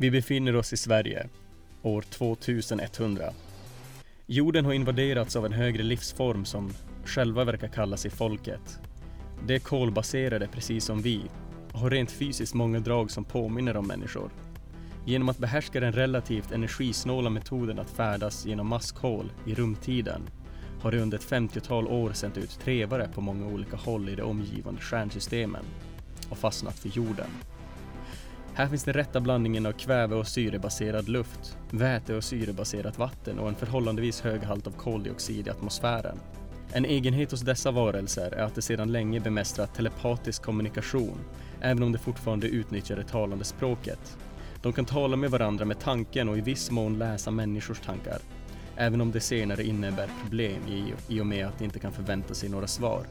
Vi befinner oss i Sverige, år 2100. Jorden har invaderats av en högre livsform som själva verkar kalla sig folket. De är kolbaserade precis som vi och har rent fysiskt många drag som påminner om människor. Genom att behärska den relativt energisnåla metoden att färdas genom maskhål i rumtiden har det under ett 50-tal år sänt ut trevare på många olika håll i de omgivande stjärnsystemen och fastnat för jorden. Här finns den rätta blandningen av kväve och syrebaserad luft, väte och syrebaserat vatten och en förhållandevis hög halt av koldioxid i atmosfären. En egenhet hos dessa varelser är att de sedan länge bemästrat telepatisk kommunikation, även om de fortfarande utnyttjar det talande språket. De kan tala med varandra med tanken och i viss mån läsa människors tankar, även om det senare innebär problem i, i och med att de inte kan förvänta sig några svar.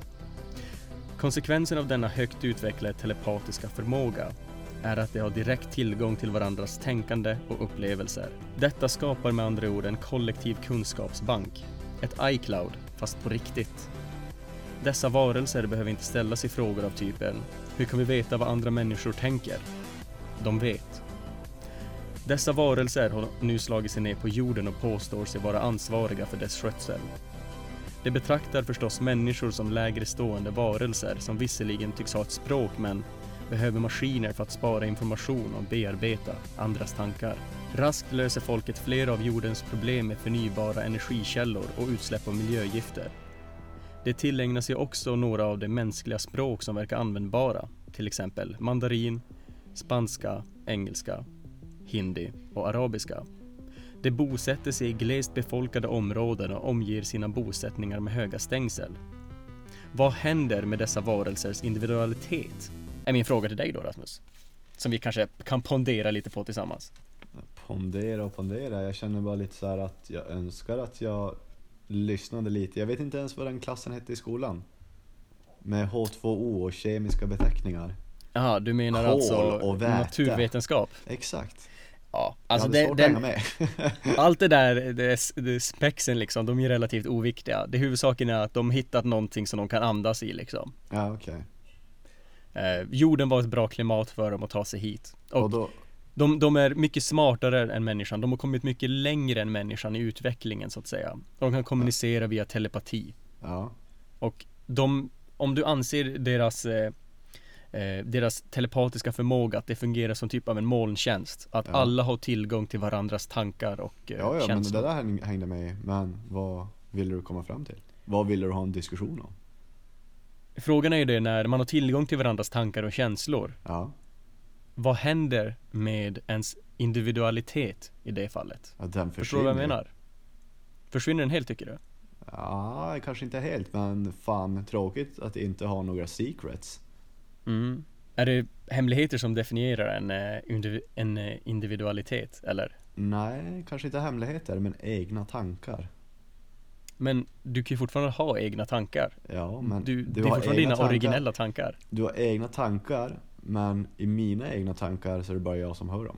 Konsekvensen av denna högt utvecklade telepatiska förmåga är att de har direkt tillgång till varandras tänkande och upplevelser. Detta skapar med andra ord en kollektiv kunskapsbank, ett iCloud, fast på riktigt. Dessa varelser behöver inte ställa sig frågor av typen Hur kan vi veta vad andra människor tänker? De vet. Dessa varelser har nu slagit sig ner på jorden och påstår sig vara ansvariga för dess skötsel. De betraktar förstås människor som lägre stående varelser som visserligen tycks ha ett språk men behöver maskiner för att spara information och bearbeta andras tankar. Raskt löser folket flera av jordens problem med förnybara energikällor och utsläpp av miljögifter. Det tillägnar sig också några av de mänskliga språk som verkar användbara, till exempel mandarin, spanska, engelska, hindi och arabiska. De bosätter sig i glest befolkade områden och omger sina bosättningar med höga stängsel. Vad händer med dessa varelsers individualitet? Är min fråga till dig då Rasmus. Som vi kanske kan pondera lite på tillsammans. Pondera och pondera, jag känner bara lite så här att jag önskar att jag lyssnade lite. Jag vet inte ens vad den klassen hette i skolan. Med H2O och kemiska beteckningar. Jaha, du menar Kol alltså naturvetenskap? Exakt. Ja, alltså det, den, allt det där, det, det spexen liksom, de är relativt oviktiga. Det huvudsaken är att de hittat någonting som de kan andas i liksom. ja, okej. Eh, jorden var ett bra klimat för dem att ta sig hit. Och, Och då, de, de är mycket smartare än människan. De har kommit mycket längre än människan i utvecklingen så att säga. De kan kommunicera via telepati. ja. Och de, om du anser deras eh, eh, deras telepatiska förmåga att det fungerar som typ av en molntjänst. Att Ja. alla har tillgång till varandras tankar och eh, Ja, ja, men känslor. det där häng- hängde med Men vad ville du komma fram till? Vad ville du ha en diskussion om? Frågan är ju det när man har tillgång till varandras tankar och känslor. Ja, Vad händer med ens individualitet i det fallet? att den Förstår du vad jag försvinner. menar? Försvinner den helt tycker du? Ja, kanske inte helt, men fan tråkigt att inte ha några secrets. Mm. Är det hemligheter som definierar en, eh, en eh, individualitet eller? Nej, kanske inte hemligheter, men egna tankar. Men du kan ju fortfarande ha egna tankar. Ja, men du, du det är fortfarande dina tankar. originella tankar. Du har egna tankar, men i mina egna tankar så är det bara jag som hör dem.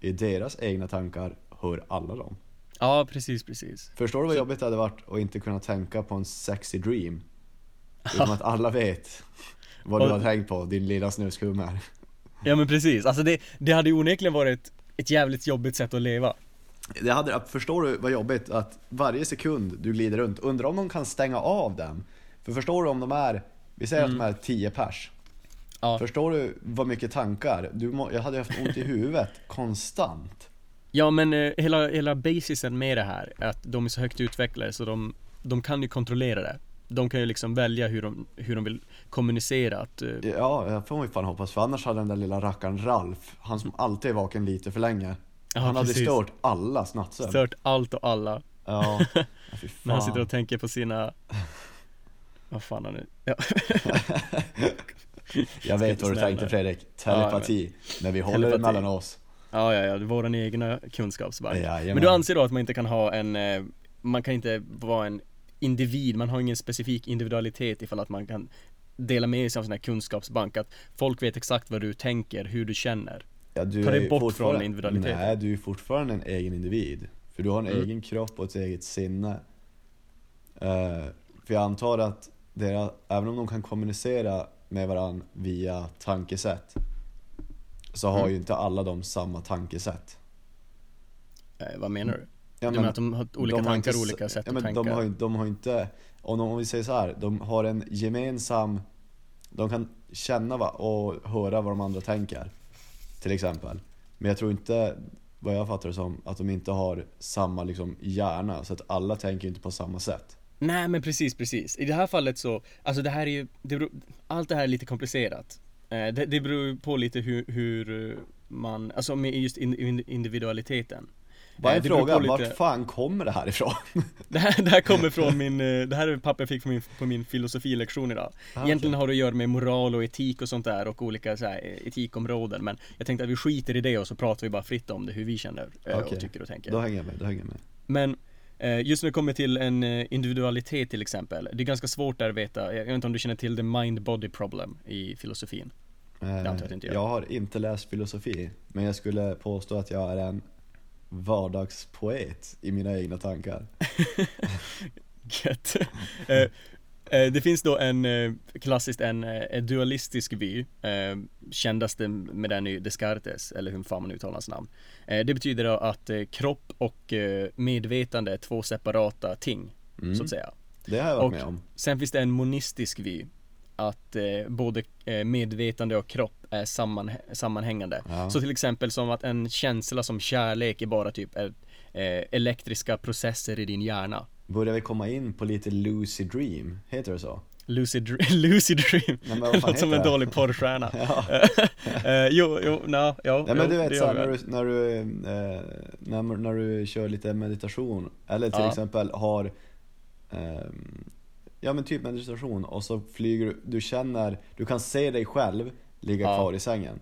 I deras egna tankar hör alla dem. Ja, precis, precis. Förstår du vad jobbigt det hade varit att inte kunna tänka på en sexy dream? Utan att alla vet vad du har tänkt på, din lilla snuskummer. Ja men precis, alltså det, det hade ju onekligen varit ett jävligt jobbigt sätt att leva. Det hade, förstår du vad jobbigt att varje sekund du glider runt, undrar om de kan stänga av den? För förstår du om de är, vi säger att de är 10 pers. Ja. Förstår du vad mycket tankar? Du må, jag hade haft ont i huvudet konstant. Ja men eh, hela, hela basisen med det här är att de är så högt utvecklade så de, de kan ju kontrollera det. De kan ju liksom välja hur de, hur de vill kommunicera att, eh, Ja, jag får ju fan hoppas, för annars hade den där lilla rackaren Ralf, han som alltid är vaken lite för länge, Ja, han hade precis. stört allas nattsömn. stört allt och alla. Ja, ja, fy När han sitter fan. och tänker på sina Vad fan har nu? Ja. Jag vet vad du tänkte Fredrik, telepati. Men vi håller Telepati. mellan oss. ja, ja, ja, våran egna kunskapsbank. Jajamän. Men du anser då att man inte kan ha en, eh, man kan inte vara en individ, man har ingen specifik individualitet ifall att man kan dela med sig av sin här kunskapsbank, att folk vet exakt vad du tänker, hur du känner. Ja, du Ta dig bort från individualiteten. Nej, du är fortfarande en egen individ. För du har en Mm. egen kropp och ett eget sinne. Eh, för jag antar att deras, även om de kan kommunicera med varandra via tankesätt så har Mm. ju inte alla de samma tankesätt. Eh, vad menar du? Ja, du menar att de har olika de tankar, s- olika sätt ja, att tänka? De har, de har inte, om, de, om vi säger så här, de har en gemensam, de kan känna va, och höra vad de andra tänker. Till exempel. Men jag tror inte, vad jag fattar det som, att de inte har samma liksom, hjärna. Så att alla tänker inte på samma sätt. Nej men precis, precis. I det här fallet så, alltså det här är ju, det beror, allt det här är lite komplicerat. Eh, det, det beror på lite hur, hur man, alltså med just individualiteten. Bara Eh, en fråga, lite- vart fan kommer det här ifrån? Det här, det här kommer från min, eh, det här är papper jag fick på min, på min filosofilektion idag. Ah, Egentligen okej. har det att göra med moral och etik och sånt där och olika så här, eh, etikområden men jag tänkte att vi skiter i det och så pratar vi bara fritt om det, hur vi känner eh, Okej. och tycker och tänker. Då hänger jag med, då hänger jag med. Men eh, just när det kommer till en eh, individualitet till exempel, det är ganska svårt där att veta, jag vet inte om du känner till the mind-body problem i filosofin? Eh, gör. jag har inte läst filosofi, men jag skulle påstå att jag är en vardagspoet i mina egna tankar. Gött. Eh, eh, det finns då en, eh, klassiskt en, eh, en dualistisk vy, eh, kändaste med den är ju Descartes, eller hur fan man uttalar hans namn. Eh, det betyder då att kropp och medvetande är två separata ting, Mm. så att säga. Det har jag varit Och- med om. Sen finns det en monistisk vy, att eh, både eh, medvetande och kropp är samman, sammanhängande. Ja. Så till exempel som att en känsla som kärlek är bara typ eh, elektriska processer i din hjärna. Börjar vi komma in på lite lucid dream? Heter det så? Lucid, dr- lucid dream. men fan låter som en det? dålig porrstjärna. Eh, jo, jo, na, ja, Nej men jo, du vet såhär, när du, när du, eh, när, när du kör lite meditation, eller till Ja. exempel har ehm, Ja men typ meditation och så flyger du, du känner, du kan se dig själv ligga Ja. kvar i sängen.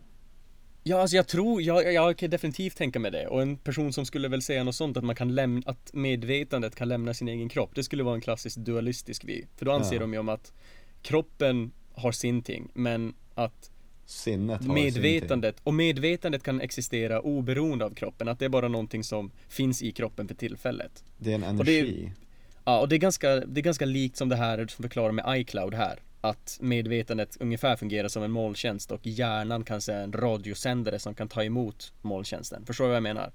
Ja, alltså jag tror, jag, jag kan definitivt tänka mig det. Och en person som skulle väl säga något sånt, att man kan lämna, att medvetandet kan lämna sin egen kropp. Det skulle vara en klassisk dualistisk vy. För då anser Ja. de ju om att kroppen har sin ting, men att Sinnet har sin ting. medvetandet, och medvetandet kan existera oberoende av kroppen. Att det är bara någonting som finns i kroppen för tillfället. Det är en Och det är- energi. Ja, och det är ganska, det är ganska likt som det här som förklarar med iCloud här. Att medvetandet ungefär fungerar som en molntjänst och hjärnan kan säga en radiosändare som kan ta emot molntjänsten. Förstår du vad jag menar?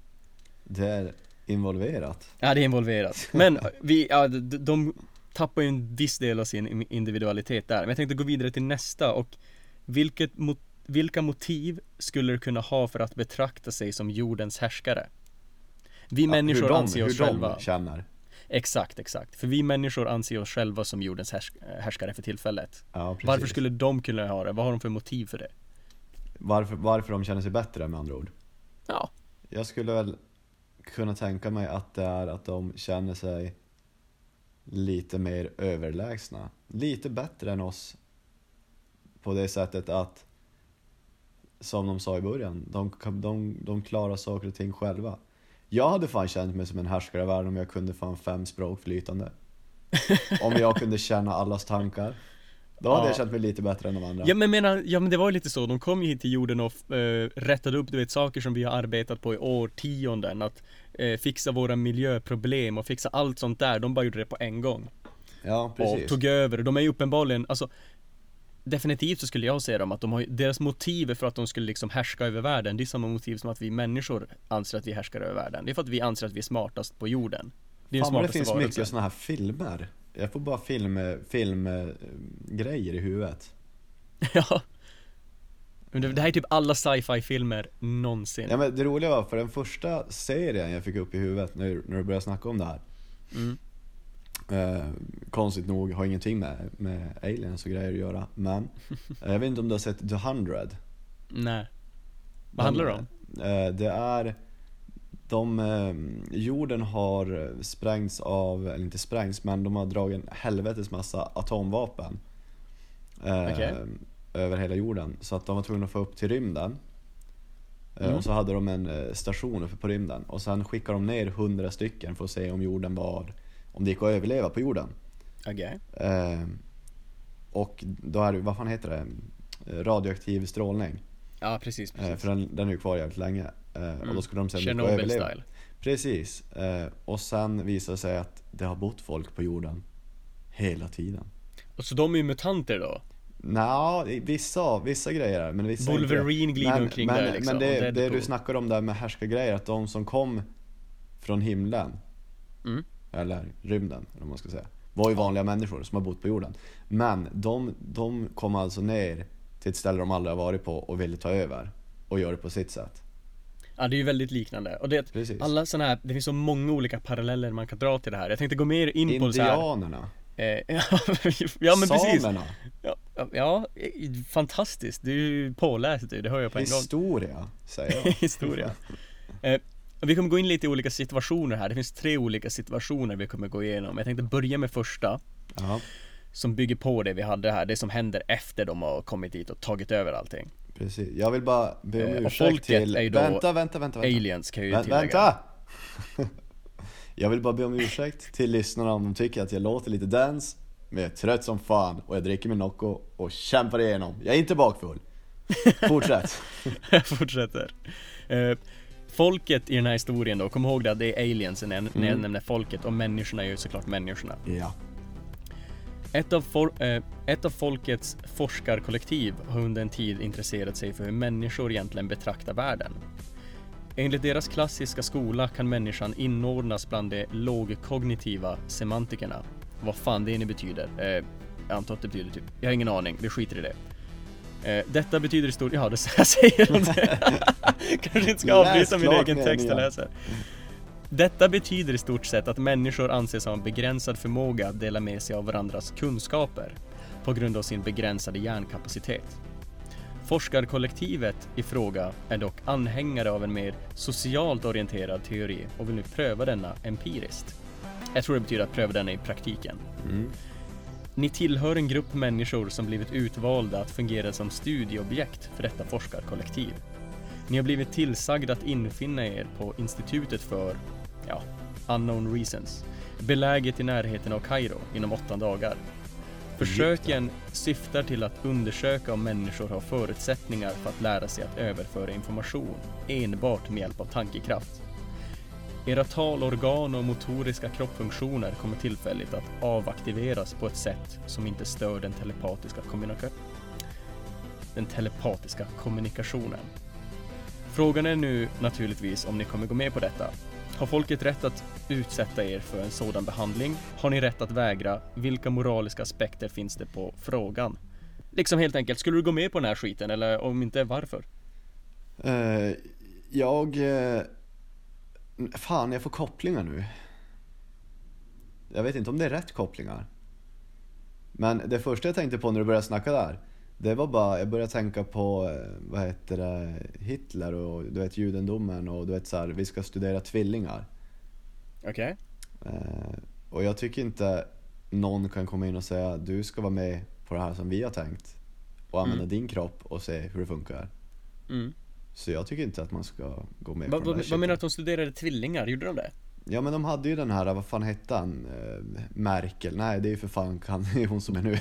Det är involverat. Ja, det är involverat. Men vi, ja, de, de tappar ju en viss del av sin individualitet där. Men jag tänkte gå vidare till nästa och vilket, mot, vilka motiv skulle du kunna ha för att betrakta sig som jordens härskare? Vi människor hur de, anser oss hur själva de känner. Exakt, exakt. För vi människor anser oss själva som jordens härs härskare för tillfället. Ja. Varför skulle de kunna ha det? Vad har de för motiv för det? varför, varför de känner sig bättre med andra ord. Ja, Jag skulle väl kunna tänka mig att det är att de känner sig lite mer överlägsna. Lite bättre än oss på det sättet att, som de sa i början, de, de, de klarar saker och ting själva. Jag hade fan känt mig som en härskare i världen om jag kunde fan fem språk flytande. Om jag kunde känna allas tankar. Då hade Ja. jag känt mig lite bättre än de andra. ja men menar, ja men det var ju lite så, de kom ju hit till jorden och eh, rättade upp du vet saker som vi har arbetat på i årtionden Att eh, fixa våra miljöproblem och fixa allt sånt där, de bara gjorde det på en gång Ja, Och precis. tog över, de är ju uppenbarligen, alltså Definitivt så skulle jag säga dem att de har deras motiv för att de skulle liksom härska över världen Det är samma motiv som att vi människor anser att vi härskar över världen Det är för att vi anser att vi är smartast på jorden Det är den Fan vad det finns varelsen. mycket såna här filmer. Jag får bara film, film eh, i huvudet. Ja Men det, det här är typ alla sci-fi filmer någonsin Ja, men det roliga var, för den första serien jag fick upp i huvudet nu när du började snacka om det här. mm. Eh, konstigt nog har ingenting med, med aliens och grejer att göra. Men eh, jag vet inte om du har sett The 100? Nej Vad handlar det om? Eh, det är de, eh, jorden har sprängts av, eller inte sprängts, men de har dragit en helvetes massa atomvapen. Eh, Okej. Över hela jorden. Så att de var tvungna att få upp till rymden. Eh, Mm. Och så hade de en station uppe på rymden. Och sen skickade de ner hundra stycken för att se om jorden var, om det gick att överleva på jorden. Okej Eh, och då är det, vad fan heter det? Eh, Radioaktiv strålning. Ja precis, Eh, precis för den, den är ju kvar jävligt länge. Eh, Och då skulle de sen Chernobyl överleva. style Precis. Eh, och sen visar det sig att det har bott folk på jorden hela tiden. Och så de är ju mutanter då? Nja, vissa, vissa grejer men vissa inte. Wolverine glider men, omkring men, där liksom. Men det, det du snackar om där med härskargrejer, att de som kom från himlen, Mm. Eller rymden, eller vad man ska säga, var ju vanliga människor som har bott på jorden. Men de, de kom alltså ner till ett ställe de aldrig har varit på och ville ta över och göra det på sitt sätt. Ja det är ju väldigt liknande. Och det, Precis. alla sådana här, det finns så många olika paralleller man kan dra till det här. Jag tänkte gå mer in på så här. Indianerna, Eh, ja men precis. samerna, Ja, ja, eh, fantastiskt. Du är ju påläst du, det hör jag på en gång. historia, säger jag. Historia. Vi kommer gå in lite i olika situationer här. Det finns tre olika situationer vi kommer gå igenom. Jag tänkte börja med första. Ja, Som bygger på det vi hade här. Det som händer efter de har kommit dit och tagit över allting. precis. Jag vill bara be om Eh, och ursäkt till... är ju då Vänta, vänta, vänta, vänta. Aliens kan jag ju Vä- tillägga. vänta! jag vill bara be om ursäkt till lyssnarna om de tycker att jag låter lite dance, men jag är trött som fan och jag dricker min Nocco och kämpar igenom. Jag är inte bakfull. Fortsätt. Jag fortsätter. Eh, folket i den här historien då, kom ihåg det det är aliens när jag, när jag Mm. nämner folket och människorna är ju såklart människorna. ja. Ett av, for, eh, ett av folkets forskarkollektiv har under en tid intresserat sig för hur människor egentligen betraktar världen. Enligt deras klassiska skola kan människan inordnas bland de lågkognitiva semantikerna. Vad fan det nu betyder. Eh, jag antar att det betyder typ, jag har ingen aning, vi skiter i det. Eh, detta betyder i stort, ja det jag säger inte. Kanske inte ska avbryta min egen text jag läser. Detta betyder i stort sett att människor anses ha en begränsad förmåga att dela med sig av varandras kunskaper på grund av sin begränsade hjärnkapacitet. Forskarkollektivet i fråga är dock anhängare av en mer socialt orienterad teori och vill nu pröva denna empiriskt. Jag tror det betyder att pröva denna i praktiken. Mm. Ni tillhör en grupp människor som blivit utvalda att fungera som studieobjekt för detta forskarkollektiv. Ni har blivit tillsagda att infinna er på institutet för, ja, unknown reasons, beläget i närheten av Kairo inom åtta dagar. Försöken syftar till att undersöka om människor har förutsättningar för att lära sig att överföra information enbart med hjälp av tankekraft. Era talorgan och motoriska kroppsfunktioner kommer tillfälligt att avaktiveras på ett sätt som inte stör den telepatiska kommunika- den telepatiska kommunikationen. Frågan är nu naturligtvis om ni kommer gå med på detta. Har folket rätt att utsätta er för en sådan behandling? Har ni rätt att vägra? Vilka moraliska aspekter finns det på frågan? Liksom helt enkelt, skulle du gå med på den här skiten eller om inte, varför? Uh, jag... uh fan, jag får kopplingar nu. Jag vet inte om det är rätt kopplingar. Men det första jag tänkte på när du började snacka där, det var bara, jag började tänka på, eh, vad heter det, Hitler och du vet judendomen och du vet så här, vi ska studera tvillingar. Okej. Eh, och jag tycker inte någon kan komma in och säga du ska vara med på det här som vi har tänkt och använda Mm. din kropp och se hur det funkar. Mm. Så jag tycker inte att man ska gå med Va, på va, vad menar du att de studerade tvillingar? Gjorde de det? Ja men de hade ju den här, vad fan hette han? Eh, Merkel? Nej det är ju för fan är hon som är nu.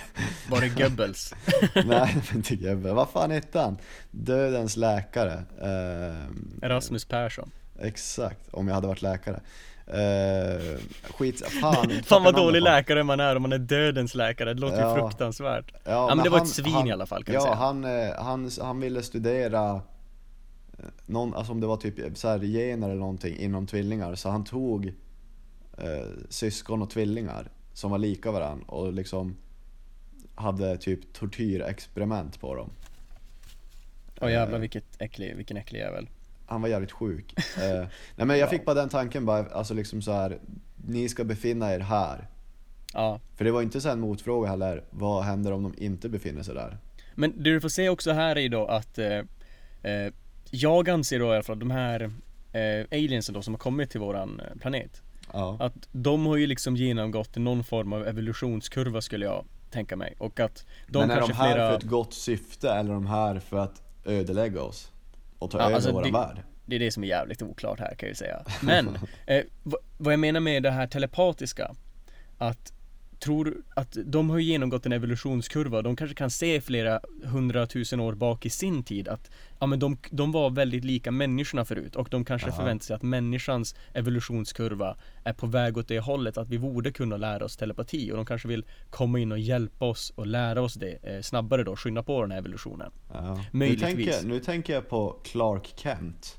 Var det Goebbels? Nej men inte Gebbe. Vad fan hette han? Dödens läkare. Eh, Rasmus Persson? Exakt, om jag hade varit läkare. Eh, skit, fan. Fan vad dålig läkare man är om man är dödens läkare, det låter ju Ja. fruktansvärt Ja, men det var ett svin i alla fall, kan ja, säga. han, eh, han, han ville studera eh, någon, alltså om det var typ så här gener eller någonting inom tvillingar. Så han tog eh, syskon och tvillingar som var lika varandra och liksom hade typ tortyrexperiment på dem. Åh jävlar Eh, vilket äcklig, vilken äcklig jävel Han var jävligt sjuk. eh, nej men jag fick bara den tanken bara, alltså liksom så här. Ni ska befinna er här. Ja För det var inte så en motfråga heller, vad händer om de inte befinner sig där? Men det du får se också här är ju då att eh, eh, Jag anser då i alla fall att de här eh, aliensen då som har kommit till våran eh, planet Ja. Att de har ju liksom genomgått någon form av evolutionskurva skulle jag tänka mig och att de Men är kanske de här flera för ett gott syfte eller är de här för att ödelägga oss? Och ta Ja, över alltså våran det- värld? Det är det som är jävligt oklart här kan jag ju säga Men, eh, vad- vad jag menar med det här telepatiska Att tror att de har genomgått en evolutionskurva, de kanske kan se flera hundratusen år bak i sin tid att Ja men de, de var väldigt lika människorna förut och de kanske Ja. förväntar sig att människans evolutionskurva är på väg åt det hållet att vi borde kunna lära oss telepati och de kanske vill komma in och hjälpa oss och lära oss det eh, snabbare då, skynda på den här evolutionen Ja. Nu, tänker, nu tänker jag på Clark Kent.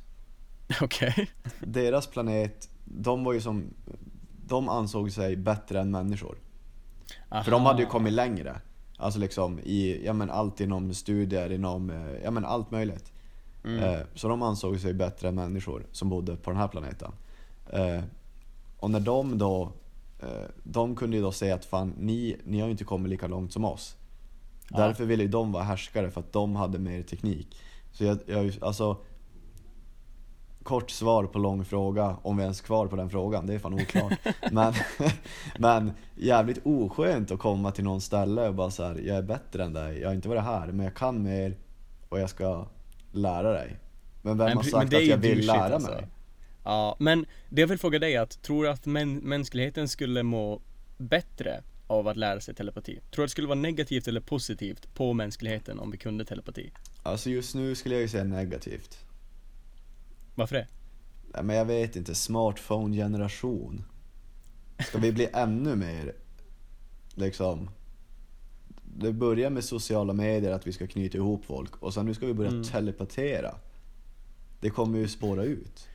Okej Deras planet, de var ju som, de ansåg sig bättre än människor. För de hade ju kommit längre. Alltså liksom i, ja men allt inom studier, inom, eh, ja men allt möjligt. Mm. Eh, Så de ansåg sig bättre än människor som bodde på den här planeten. Eh, Och när de då, de kunde ju då säga att fan ni, ni har ju inte kommit lika långt som oss. Ja. Därför ville ju de vara härskare för att de hade mer teknik. Så jag, jag alltså Kort svar på lång fråga, om vi ens är kvar på den frågan, det är fan oklart. men, men jävligt oskönt att komma till någon ställe och bara så här, jag är bättre än dig, jag har inte varit här, men jag kan mer och jag ska lära dig. Men vem Men har sagt att jag vill lära alltså. mig? Ja, men det jag vill fråga dig är att, tror du att män, mänskligheten skulle må bättre av att lära sig telepati? Tror du att det skulle vara negativt eller positivt på mänskligheten om vi kunde telepati? Alltså just nu skulle jag ju säga negativt. Varför det? Nej, men jag vet inte, smartphone-generation. Ska vi bli ännu mer, liksom... Det börjar med sociala medier, att vi ska knyta ihop folk och sen nu ska vi börja Mm. telepatera. Det kommer ju spåra ut.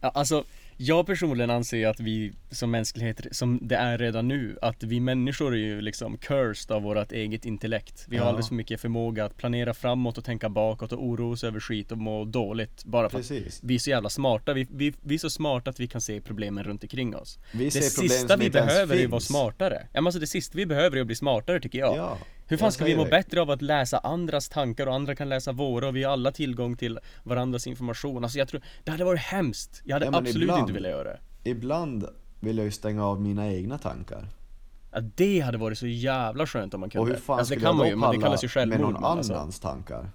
Ja, alltså, jag personligen anser att vi som mänsklighet, som det är redan nu, att vi människor är ju liksom cursed av vårt eget intellekt. Vi har Ja. alldeles för mycket förmåga att planera framåt och tänka bakåt och oroa oss över skit och må dåligt bara för att Precis. vi är så jävla smarta. Vi, vi, vi är så smarta att vi kan se problemen runt omkring oss. Vi Det sista vi behöver är att vara smartare. Ja, men alltså det sista vi behöver är att bli smartare tycker jag. Ja, Hur fan ska vi må det. bättre av att läsa andras tankar och andra kan läsa våra och vi har alla tillgång till varandras information. Alltså jag tror, det hade varit hemskt. Jag hade Ja, absolut ibland- inte velat göra det. Ibland vill jag ju stänga av mina egna tankar. Ja, det hade varit så jävla skönt om man kunde. Och hur fan alltså, det skulle kan man jag ju, då men det palla ju självmord. med någon alltså. annans tankar?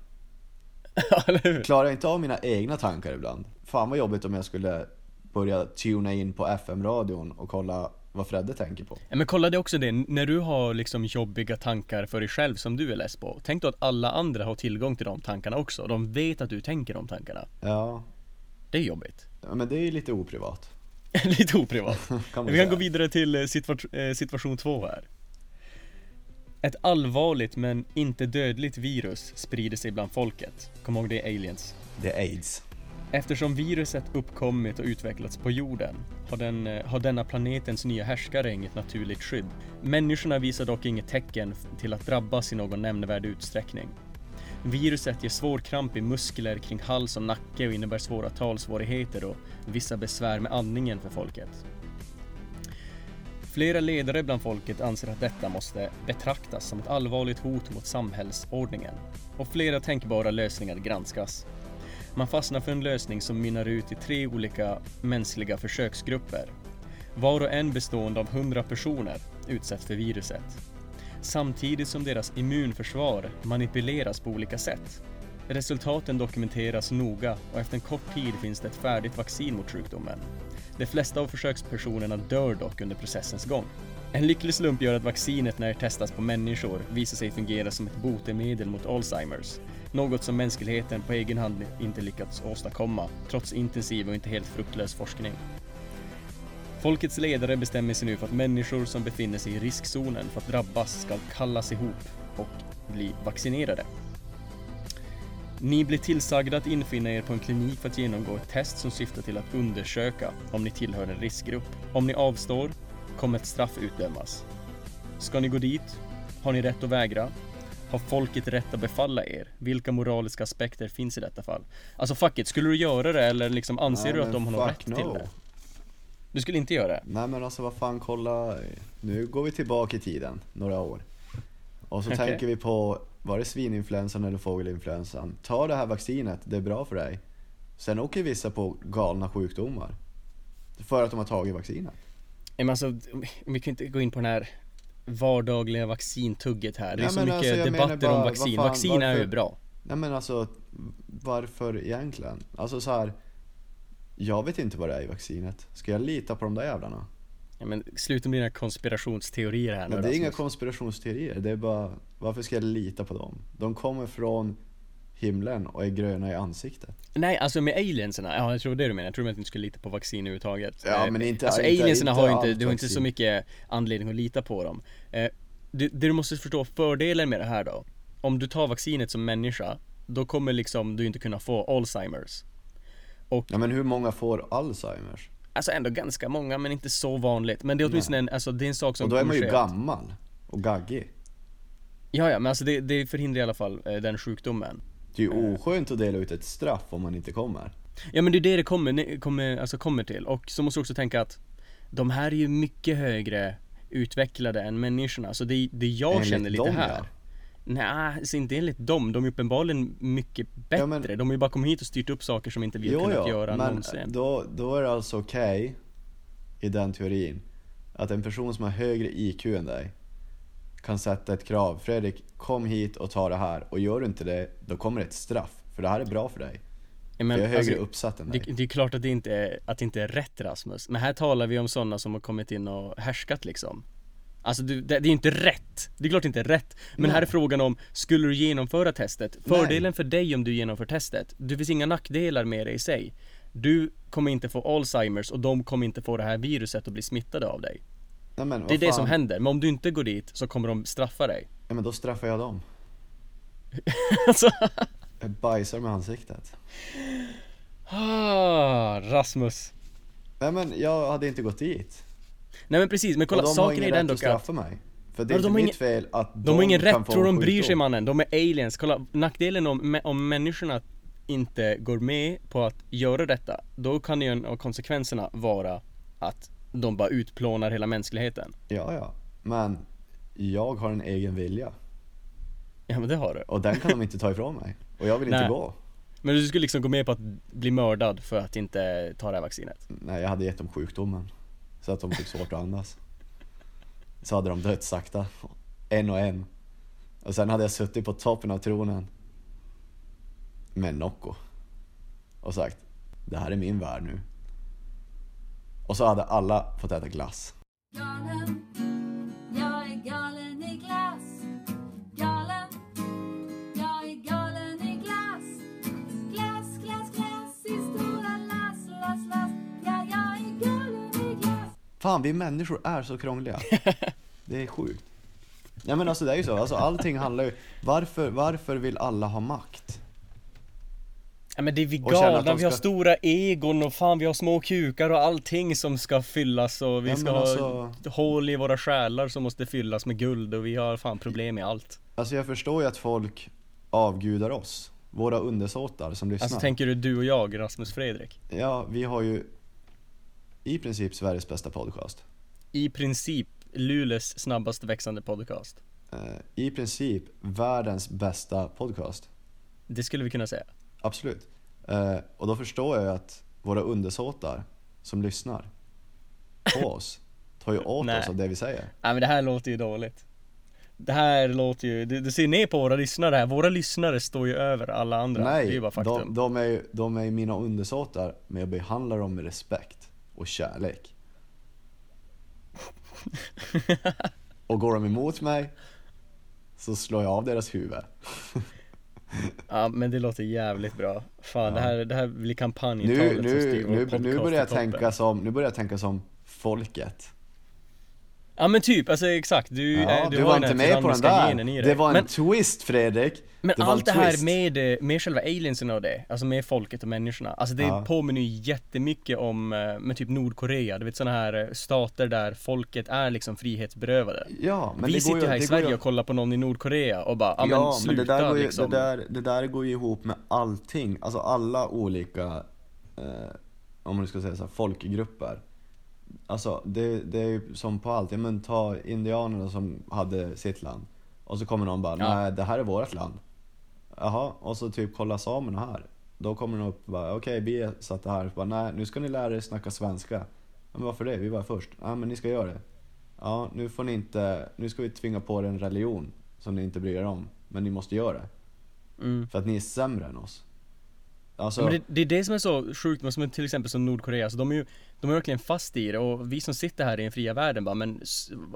Eller hur? Klarar jag inte av mina egna tankar ibland? Fan vad jobbigt om jag skulle börja tuna in på FM-radion och kolla vad Fredde tänker på. Ja, men kolla det också det, när du har liksom jobbiga tankar för dig själv som du är less på. Tänk då att alla andra har tillgång till de tankarna också. De vet att du tänker de tankarna. Ja, Det är jobbigt. ja, men det är ju lite oprivat. Lite oprivat. Kan Vi kan gå vidare till eh, situa- eh, situation två här. Ett allvarligt men inte dödligt virus sprider sig bland folket. Kom ihåg det är aliens. Det är aids. Eftersom viruset uppkommit och utvecklats på jorden har, den, eh, har denna planetens nya härskare inget naturligt skydd. Människorna visar dock inget tecken till att drabbas i någon nämnvärd utsträckning. Viruset ger svår kramp i muskler kring hals och nacke och innebär svåra talsvårigheter och vissa besvär med andningen för folket. Flera ledare bland folket anser att detta måste betraktas som ett allvarligt hot mot samhällsordningen och flera tänkbara lösningar granskas. Man fastnar för en lösning som mynnar ut i tre olika mänskliga försöksgrupper. Var och en bestående av 100 personer utsätts för viruset. Samtidigt som deras immunförsvar manipuleras på olika sätt. Resultaten dokumenteras noga och efter en kort tid finns det ett färdigt vaccin mot sjukdomen. De flesta av försökspersonerna dör dock under processens gång. En lycklig slump gör att vaccinet när det testas på människor visar sig fungera som ett botemedel mot Alzheimers. Något som mänskligheten på egen hand inte lyckats åstadkomma, trots intensiv och inte helt fruktlös forskning. Folkets ledare bestämmer sig nu för att människor som befinner sig i riskzonen för att drabbas ska kallas ihop och bli vaccinerade. Ni blir tillsagda att infinna er på en klinik för att genomgå ett test som syftar till att undersöka om ni tillhör en riskgrupp. Om ni avstår kommer ett straff utdömas. Ska ni gå dit? Har ni rätt att vägra? Har folket rätt att befalla er? Vilka moraliska aspekter finns i detta fall? Alltså fuck it, skulle du göra det eller liksom anser Nej, du att de har någon rätt till no. det? Du skulle inte göra det? Nej men alltså vad fan kolla, nu går vi tillbaka i tiden några år. Och så Okej. tänker vi på, var det svininfluensan eller fågelinfluensan? Ta det här vaccinet, det är bra för dig. Sen åker vissa på galna sjukdomar. För att de har tagit vaccinet. Men alltså, vi kan inte gå in på den här vardagliga vaccintugget här. Det är Ja, så mycket alltså, debatter bara, om vaccin. fan, vaccin är ju varför- bra. Nej men alltså, varför egentligen? Alltså så här. Jag vet inte vad det är i vaccinet. Ska jag lita på de där jävlarna? Ja, men sluta med dina konspirationsteorier här nu det är inga Rasmus. konspirationsteorier, det är bara, varför ska jag lita på dem? De kommer från himlen och är gröna i ansiktet. Nej, alltså med alienserna, ja jag tror det du menar, jag tror att du inte skulle lita på vaccin överhuvudtaget. Ja, Eh, men inte- Alltså inte- alienserna inte har ju inte, du har inte så mycket anledning att lita på dem. Eh, det, det du måste förstå fördelen med det här då Om du tar vaccinet som människa Då kommer liksom du inte kunna få Alzheimers. Ja men hur många får Alzheimers? Alltså ändå ganska många men inte så vanligt. Men det är åtminstone en, alltså det är en sak som Och då är man ju gammal och gaggig. Ja ja men alltså det, det förhindrar i alla fall eh, den sjukdomen Det är ju oskönt att dela ut ett straff om man inte kommer. Ja men det är det det kommer, kommer, alltså kommer till. Och så måste du också tänka att De här är ju mycket högre utvecklade än människorna. Så det, det jag Enligt känner lite här ja. Nej, alltså inte enligt dem, de är uppenbarligen mycket bättre Ja, men- De har ju bara kommit hit och styrt upp saker som inte vi har Jo, kunnat ja, göra men någonsin. då, då är det alltså okej i den teorin att en person som har högre IQ än dig kan sätta ett krav. Fredrik, kom hit och ta det här. Och gör du inte det, då kommer ett straff. För det här är bra för dig. Men, jag är högre alltså, uppsatt än det, dig. det är klart att det inte är, att det inte är rätt Rasmus Men här talar vi om sådana som har kommit in och härskat liksom Alltså det, det är inte rätt Det är klart det inte är rätt Men här är Nej. frågan om Skulle du genomföra testet? Fördelen för dig om du genomför testet Det finns inga nackdelar med det i sig Du kommer inte få Alzheimers och de kommer inte få det här viruset och bli smittade av dig Nej, men, Det är det fan? som händer, men om du inte går dit så kommer de straffa dig Ja, men då straffar jag dem. Alltså, Jag bajsar med ansiktet. ah, Rasmus Nej men jag hade inte gått dit. Nej men precis, men kolla och de har saken ingen är rätt den att dock att straffa mig. För det är Ja, inte de mitt fel att De har ingen kan rätt, tror de bryr sig mannen, de är aliens. Kolla, nackdelen om, om människorna inte går med på att göra detta, då kan ju en av konsekvenserna vara att de bara utplånar hela mänskligheten. Ja, ja. Men jag har en egen vilja. Ja men det har du. Och den kan de inte ta ifrån mig. Och jag vill inte Nej. gå. Men du skulle liksom gå med på att bli mördad för att inte ta det här vaccinet? Nej, jag hade gett dem sjukdomen. Så att de fick svårt att andas. Så hade de dött sakta. En och en. Och sen hade jag suttit på toppen av tronen. Med Nocco. Och sagt, det här är min värld nu. Och så hade alla fått äta glass. Galen, jag är galen i glass. Galen, jag är galen i glass. Glass, glass, glass i stora lass, lass, lass. Ja, jag är galen i glass. Fan, vi människor är så krångliga. Det är sjukt. Ja men alltså det är ju så, alltså allting handlar ju... Varför, varför vill alla ha makt? Ja men det är vi galna, vi har stora egon och fan vi har små kukar och allting som ska fyllas och vi Ja, ska men ha alltså- hål i våra själar som måste fyllas med guld och vi har fan problem med allt. Alltså jag förstår ju att folk avgudar oss. Våra undersåtar som lyssnar. Alltså tänker du du och jag, Rasmus Fredrik? Ja, vi har ju i princip Sveriges bästa podcast. I princip Luleås snabbast växande podcast. Eh, I princip världens bästa podcast. Det skulle vi kunna säga. Absolut. Eh, och då förstår jag ju att våra undersåtar som lyssnar på oss tar ju åt Nej. oss av det vi säger. Nej men det här låter ju dåligt. Det här låter ju, du, du ser ner på våra lyssnare här, våra lyssnare står ju över alla andra. det är Nej, ju bara faktum. de, de, är, ju- de är mina undersåtar men jag behandlar dem med respekt och kärlek. och går de emot mig så slår jag av deras huvud. Ja men det låter jävligt bra. Fan Ja. det, här, det här blir Nu, kampanjtalet som nu, styr vår nu, nu, börjar jag tänka som, nu börjar jag tänka som folket. Ja men typ, alltså exakt. Du, Ja, eh, du, har var inte med på den där. Det var en men, twist Fredrik. men det allt det här med, eh, med själva aliensen och det, alltså med folket och människorna. Alltså det Ja. påminner ju jättemycket om, eh, med typ Nordkorea. Du vet sådana här stater där folket är liksom frihetsberövade. Ja, men vi det sitter ju här i Sverige ju- och kollar på någon i Nordkorea och bara, ja, men Ja, sluta men det där, går ju, liksom. det, där, det där går ju ihop med allting. Alltså alla olika, eh, om man ska säga så här, folkgrupper. Alltså det, det är ju som på allt. Ja, men ta indianerna som hade sitt land. Och så kommer någon bara, Ja. nej det här är vårt land. Jaha, och så typ kolla samerna här. Då kommer de upp och bara, okej vi satt här. Bara, nej nu ska ni lära er snacka svenska. Men varför det? Vi var först. Ja men ni ska göra det. Ja, nu får ni inte, nu ska vi tvinga på er en religion som ni inte bryr er om. Men ni måste göra det. Mm. För att ni är sämre än oss. Alltså, Men det, det är det som är så sjukt med som till exempel som Nordkorea, så de är ju De är verkligen fast i det och vi som sitter här i den fria världen bara men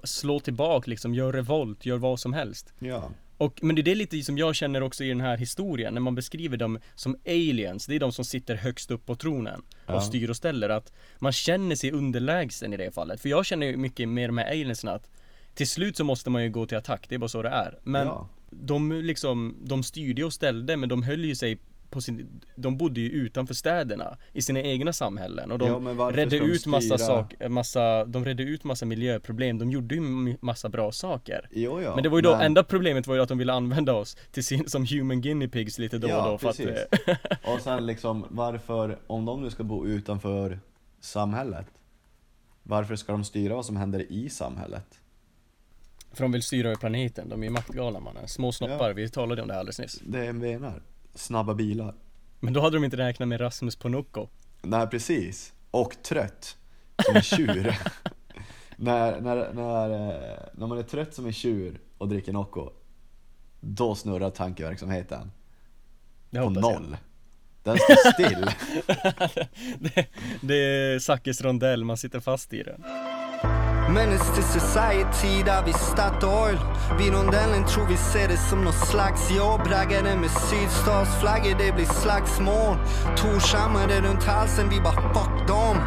slå tillbaka liksom, gör revolt, gör vad som helst ja. Och, men det är det lite som jag känner också i den här historien, när man beskriver dem som aliens, det är de som sitter högst upp på tronen och Ja. styr och ställer, att man känner sig underlägsen i det fallet. För jag känner ju mycket mer med aliensen att till slut så måste man ju gå till attack, det är bara så det är. Men ja. de liksom, de styrde och ställde men de höll ju sig på sin, de bodde ju utanför städerna i sina egna samhällen och de Ja, men redde ut massa styra? saker, massa, de redde ut massa miljöproblem, de gjorde ju massa bra saker. Jo, ja. Men det var ju då, enda problemet var ju att de ville använda oss till sin, som human guinea pigs lite då och Ja, då för precis. att, eh, Och sen liksom, varför, om de nu ska bo utanför samhället, varför ska de styra vad som händer i samhället? för de vill styra över planeten, de är ju maktgalna mannen. Små snoppar, vi talade om det alldeles nyss. Det jag menar. Snabba bilar. Men då hade de inte räknat med Rasmus Ponocco. Nej, precis. Och trött. Som en tjur. när, när, när, eh, när man är trött som en tjur och dricker Nocco, då snurrar tankeverksamheten. Det På hoppas jag. noll. Den står still. det, det är Zackes rondell, man sitter fast i den. Menace to society där vi Statoil Vid rondellen tror vi ser det som nåt slags jobb. Raggare med sydstatsflaggor, det blir slagsmål. Torshammare runt halsen, vi bara fuck dem.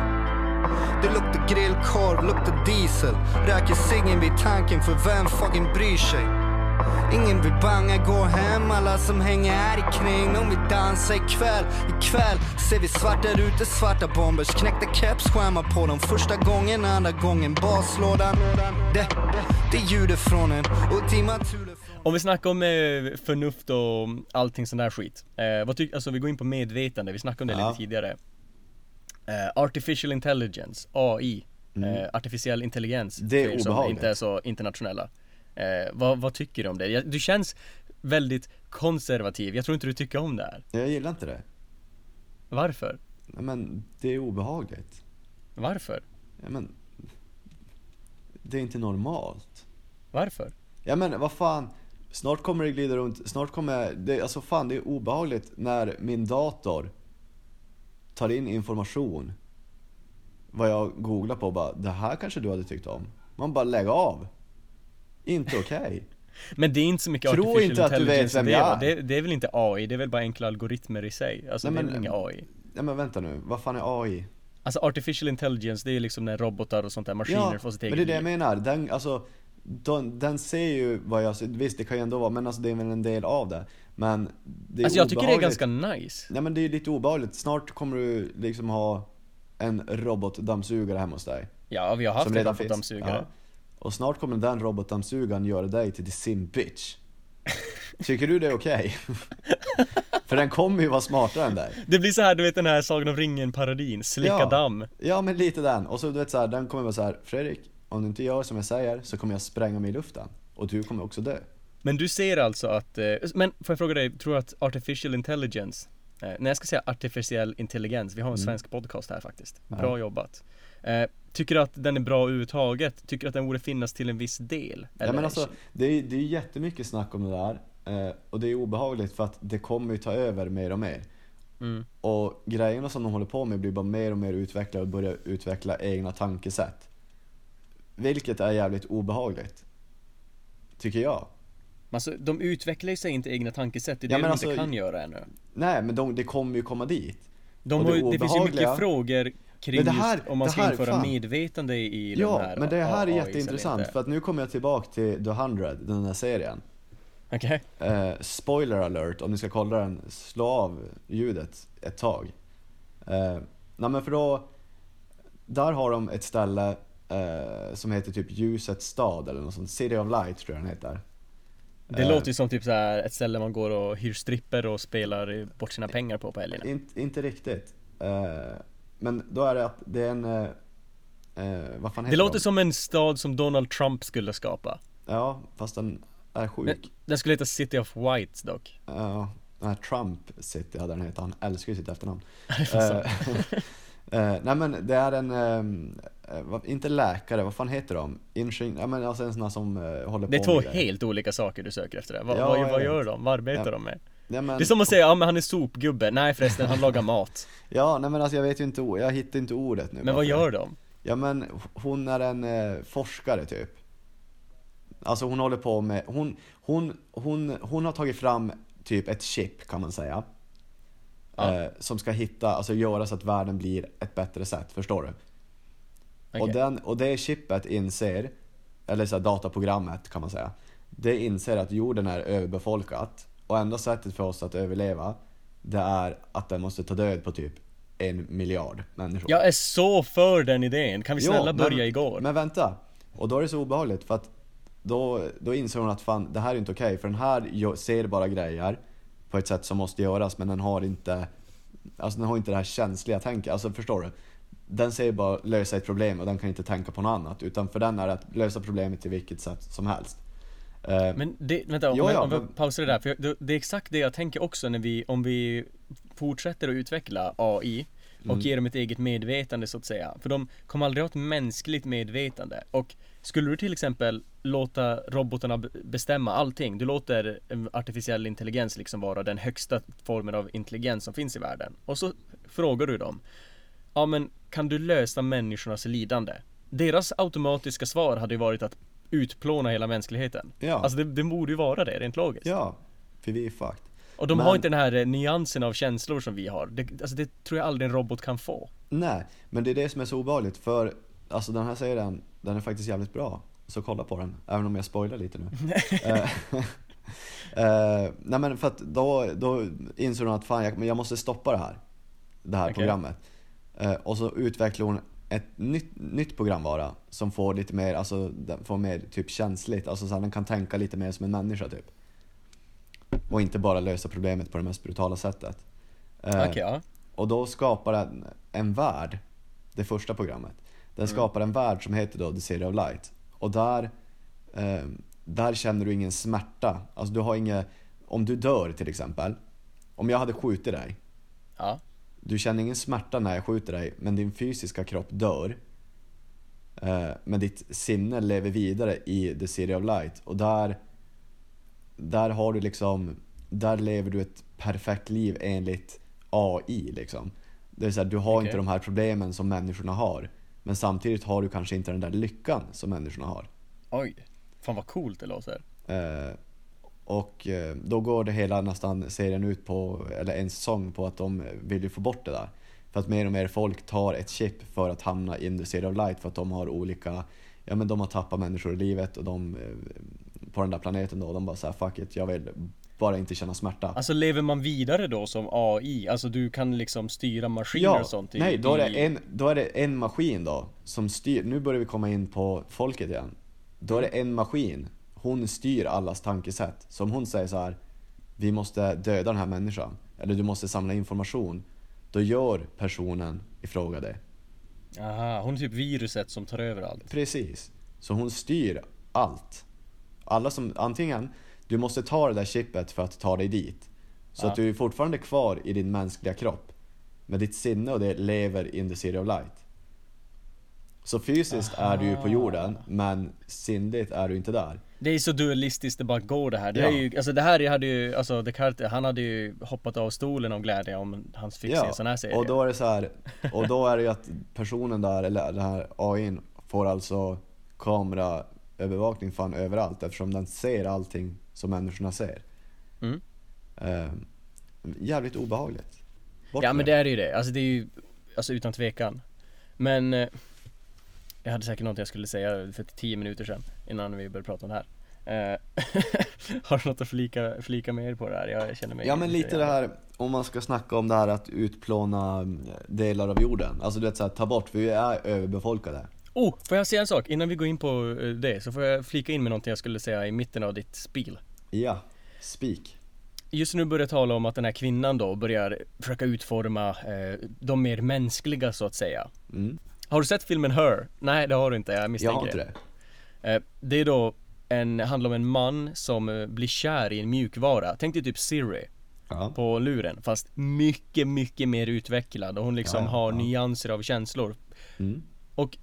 Det luktar grillkorv, luktar diesel. Röker ciggen vid tanken, för vem fucking bryr sig? Ingen vill banga, gå hem Alla som hänger här i kring De vill dansa ikväll Ikväll ser vi svarta rutor, svarta bombers Knäckta kepsskärmar på dem Första gången, andra gången baslådan Det, det är ljudet från en ultima thule Om vi snackar om eh, förnuft och allting sån där skit. Eh, vad tycker, alltså vi går in på medvetande, vi snackade om det Ja. lite tidigare. Eh, artificial intelligence, AI, eh, artificiell intelligens. Mm. Det är er som obehagligt. inte är så internationella. Eh, vad, vad tycker du om det? Jag- Du känns väldigt konservativ, jag tror inte du tycker om det här. Jag gillar inte det. Varför? Nej, Men det är obehagligt. Varför? Ja, men, det är inte normalt. Varför? Ja men vad fan, snart kommer det glida runt, snart kommer det, alltså fan det är obehagligt när min dator tar in information. Vad jag googlar på och bara, det här kanske du hade tyckt om. Man bara lägg av. Inte okej. Men det är inte så mycket Tro artificial inte att du vet vem jag är. det, det är väl inte AI, det är väl bara enkla algoritmer i sig. Alltså Nej, det är men- väl inget AI. Ja men vänta nu, vad fan är AI? Alltså artificial intelligence, det är liksom när robotar och sånt där, maskiner får sitt men eget det är det jag menar. Den, alltså, den, den ser ju vad jag ser, visst det kan ju ändå vara, men alltså det är väl en del av det. Men det är Alltså jag tycker det är ganska nice. Nej men det är lite obehagligt, snart kommer du liksom ha en robotdammsugare hemma hos dig. Ja, vi har haft en robotdammsugare. Ja. Och snart kommer den robotdammsugaren göra dig till the sim bitch. Tycker du det är okej? För den kommer ju vara smartare än dig. Det blir så här, du vet den här Sagan om ringen-parodin, slicka Ja. damm. Ja men lite den. Och så du vet så här, den kommer vara så här, Fredrik, om du inte gör som jag säger så kommer jag spränga mig i luften. Och du kommer också dö. Men du ser alltså att, eh, men får jag fråga dig, tror du att artificial intelligence, eh, när jag ska säga artificiell intelligens, vi har en svensk podcast här faktiskt. Bra Mm. Ja. jobbat. Eh, tycker du att den är bra överhuvudtaget? Tycker du att den borde finnas till en viss del? Ja men alltså, det är, det är jättemycket snack om det där. Eh, och det är obehagligt för att det kommer ju ta över mer och mer. Mm. Och grejerna som de håller på med blir bara mer och mer utvecklade och börjar utveckla egna tankesätt. Vilket är jävligt obehagligt. Tycker jag. Alltså, de utvecklar ju sig inte egna tankesätt, det är det Ja, de men inte alltså, kan göra ännu. Nej men de, det kommer ju komma dit. De har, det det finns ju mycket frågor kring Men det här- just om man ska här, införa fan. medvetande i den Ja, här men det här är jätteintressant för att nu kommer jag tillbaka till The 100, den här serien. Okej? Eh, spoiler alert, om ni ska kolla den, slå av ljudet ett tag. Eh, nej men för då, där har de ett ställe eh, som heter typ Ljusets stad eller något sånt, City of Light tror jag den heter. Det Eh, låter ju som typ så här ett ställe man går och hyr stripper och spelar bort sina pengar på på helgerna. In, inte riktigt. Men då är det att det är en, eh, eh, vad fan heter Det låter de? som en stad som Donald Trump skulle skapa. Ja, fast den är Den, sjuk. den skulle heta City of Whites dock. Ja, nej, Trump City hade den hetat, han älskar ju sitt efternamn. Eh, nej men det är en, vad- inte läkare, vad fan heter de? Ingen, ja men alltså en sån här som eh, håller det är på två helt olika saker du söker efter det. Vad, Ja, vad, vad gör de? Vad arbetar Ja. de med? Ja men, Det är som att säga, ja men han är sopgubbe, nej förresten han lagar mat ja nej men alltså jag vet ju inte, jag hittar inte ordet nu Men vad gör de? Ja men hon är en eh, forskare typ Alltså hon håller på med, hon, hon, hon, hon har tagit fram typ ett chip kan man säga Ja. eh, Som ska hitta, alltså göra så att världen blir ett bättre sätt, förstår du? Och, Okej. den, och det chippet inser, eller så här dataprogrammet kan man säga Det inser att jorden är överbefolkat och enda sättet för oss att överleva Det är att den måste ta död på typ en miljard människor. Jag är så för den idén, kan vi Jo, snälla men- börja igår? Men vänta, och då är det så obehagligt för att då, då inser hon att fan, det här är inte okej för den här ser bara grejer på ett sätt som måste göras men den har inte Alltså den har inte det här känsliga tänket, alltså förstår du? Den säger bara lösa ett problem och den kan inte tänka på något annat utan för den är det att lösa problemet till vilket sätt som helst Men det, vänta, om, jag, ja, om men- pausar det där, för jag, det, är exakt det jag tänker också när vi, om vi fortsätter att utveckla AI och Mm. ger dem ett eget medvetande så att säga. För de kommer aldrig ha ett mänskligt medvetande. Och skulle du till exempel låta robotarna be- bestämma allting, du låter artificiell intelligens liksom vara den högsta formen av intelligens som finns i världen. Och så frågar du dem, ja men kan du lösa människornas lidande? Deras automatiska svar hade ju varit att utplåna hela mänskligheten. Ja. Alltså det, det borde ju vara det, rent logiskt. Ja, för vi är fucked Och de Men- har inte den här eh, nyansen av känslor som vi har. Det, alltså det tror jag aldrig en robot kan få. Nej, men det är det som är så obehagligt för Alltså den här serien, den är faktiskt jävligt bra Så kolla på den, även om jag spoilar lite nu eh, Nej men för att då, då inser hon att fan jag, jag måste stoppa det här Det här Okej. programmet Eh, Och så utvecklar hon ett nytt, nytt programvara Som får lite mer, alltså den får mer typ känsligt Alltså så här, den kan tänka lite mer som en människa typ Och inte bara lösa problemet på det mest brutala sättet Eh, Okej, ja. och då skapar den en värld, det första programmet. Den skapar en värld som heter då The City of Light. Och där, eh, där känner du ingen smärta. Alltså du har inga, om du dör till exempel. Om jag hade skjutit dig. Ja. Du känner ingen smärta när jag skjuter dig, men din fysiska kropp dör. Eh, men ditt sinne lever vidare i The City of Light. Och där, där har du liksom, där lever du ett perfekt liv enligt AI liksom. Det är så här, du har Okej. inte de här problemen som människorna har. Men samtidigt har du kanske inte den där lyckan som människorna har. Oj. Fan vad coolt det låter. Eh, och eh, då går det hela nästan serien ut på, eller en säsong på att de vill ju få bort det där. För att mer och mer folk tar ett chip för att hamna in the city of light för att de har olika, ja men de har tappat människor i livet och de, eh, på den där planeten då, de bara såhär fuck it, jag vill bara inte känna smärta. Alltså lever man vidare då som AI? Alltså du kan liksom styra maskiner och sånt i, nej då är, det en, då är det en maskin då som styr, nu börjar vi komma in på folket igen. Då är det en maskin, hon styr allas tankesätt. Så om hon säger så här: vi måste döda den här människan, eller du måste samla information. Då gör personen i fråga det. Aha, hon är typ viruset som tar över allt. Precis. Så hon styr allt. Alla som, antingen, du måste ta det där chippet för att ta dig dit. Så Ja. att du är fortfarande kvar i din mänskliga kropp. Men ditt sinne och det lever in the city of light. Så fysiskt är du ju på jorden, men sinnligt är du inte där. Det är så dualistiskt det bara går det här. Det Ja. är ju, alltså det här hade ju, alltså Descartes, han hade ju hoppat av stolen av glädje om hans fick se sån här serie. och då är det så här, och då är det ju att personen där, eller den här AIn, får alltså kameraövervakning fan överallt eftersom den ser allting som människorna ser. Mm. Eh, jävligt obehagligt. Bort Ja men det är ju det, alltså det är ju, alltså utan tvekan. Men eh, jag hade säkert något jag skulle säga för tio minuter sedan innan vi började prata om det här. Eh, har du något att flika, flika med på det här? Jag känner mig Ja men lite det här, om man ska snacka om det här att utplåna mm, delar av jorden. Alltså du vet såhär, ta bort, för vi är överbefolkade. Oh, får jag säga en sak? Innan vi går in på eh, det så får jag flika in med någonting jag skulle säga i mitten av ditt spel. Ja, speak. Just nu börjar jag tala om att den här kvinnan då börjar försöka utforma eh, de mer mänskliga så att säga. Mm. Har du sett filmen Her? Nej det har du inte, jag Jag misstänker har inte det. Eh, det är då en, handlar om en man som eh, blir kär i en mjukvara. Tänk dig typ Siri Ja. på luren fast mycket, mycket mer utvecklad och hon liksom Ja, ja, har nyanser av känslor. Mm. Och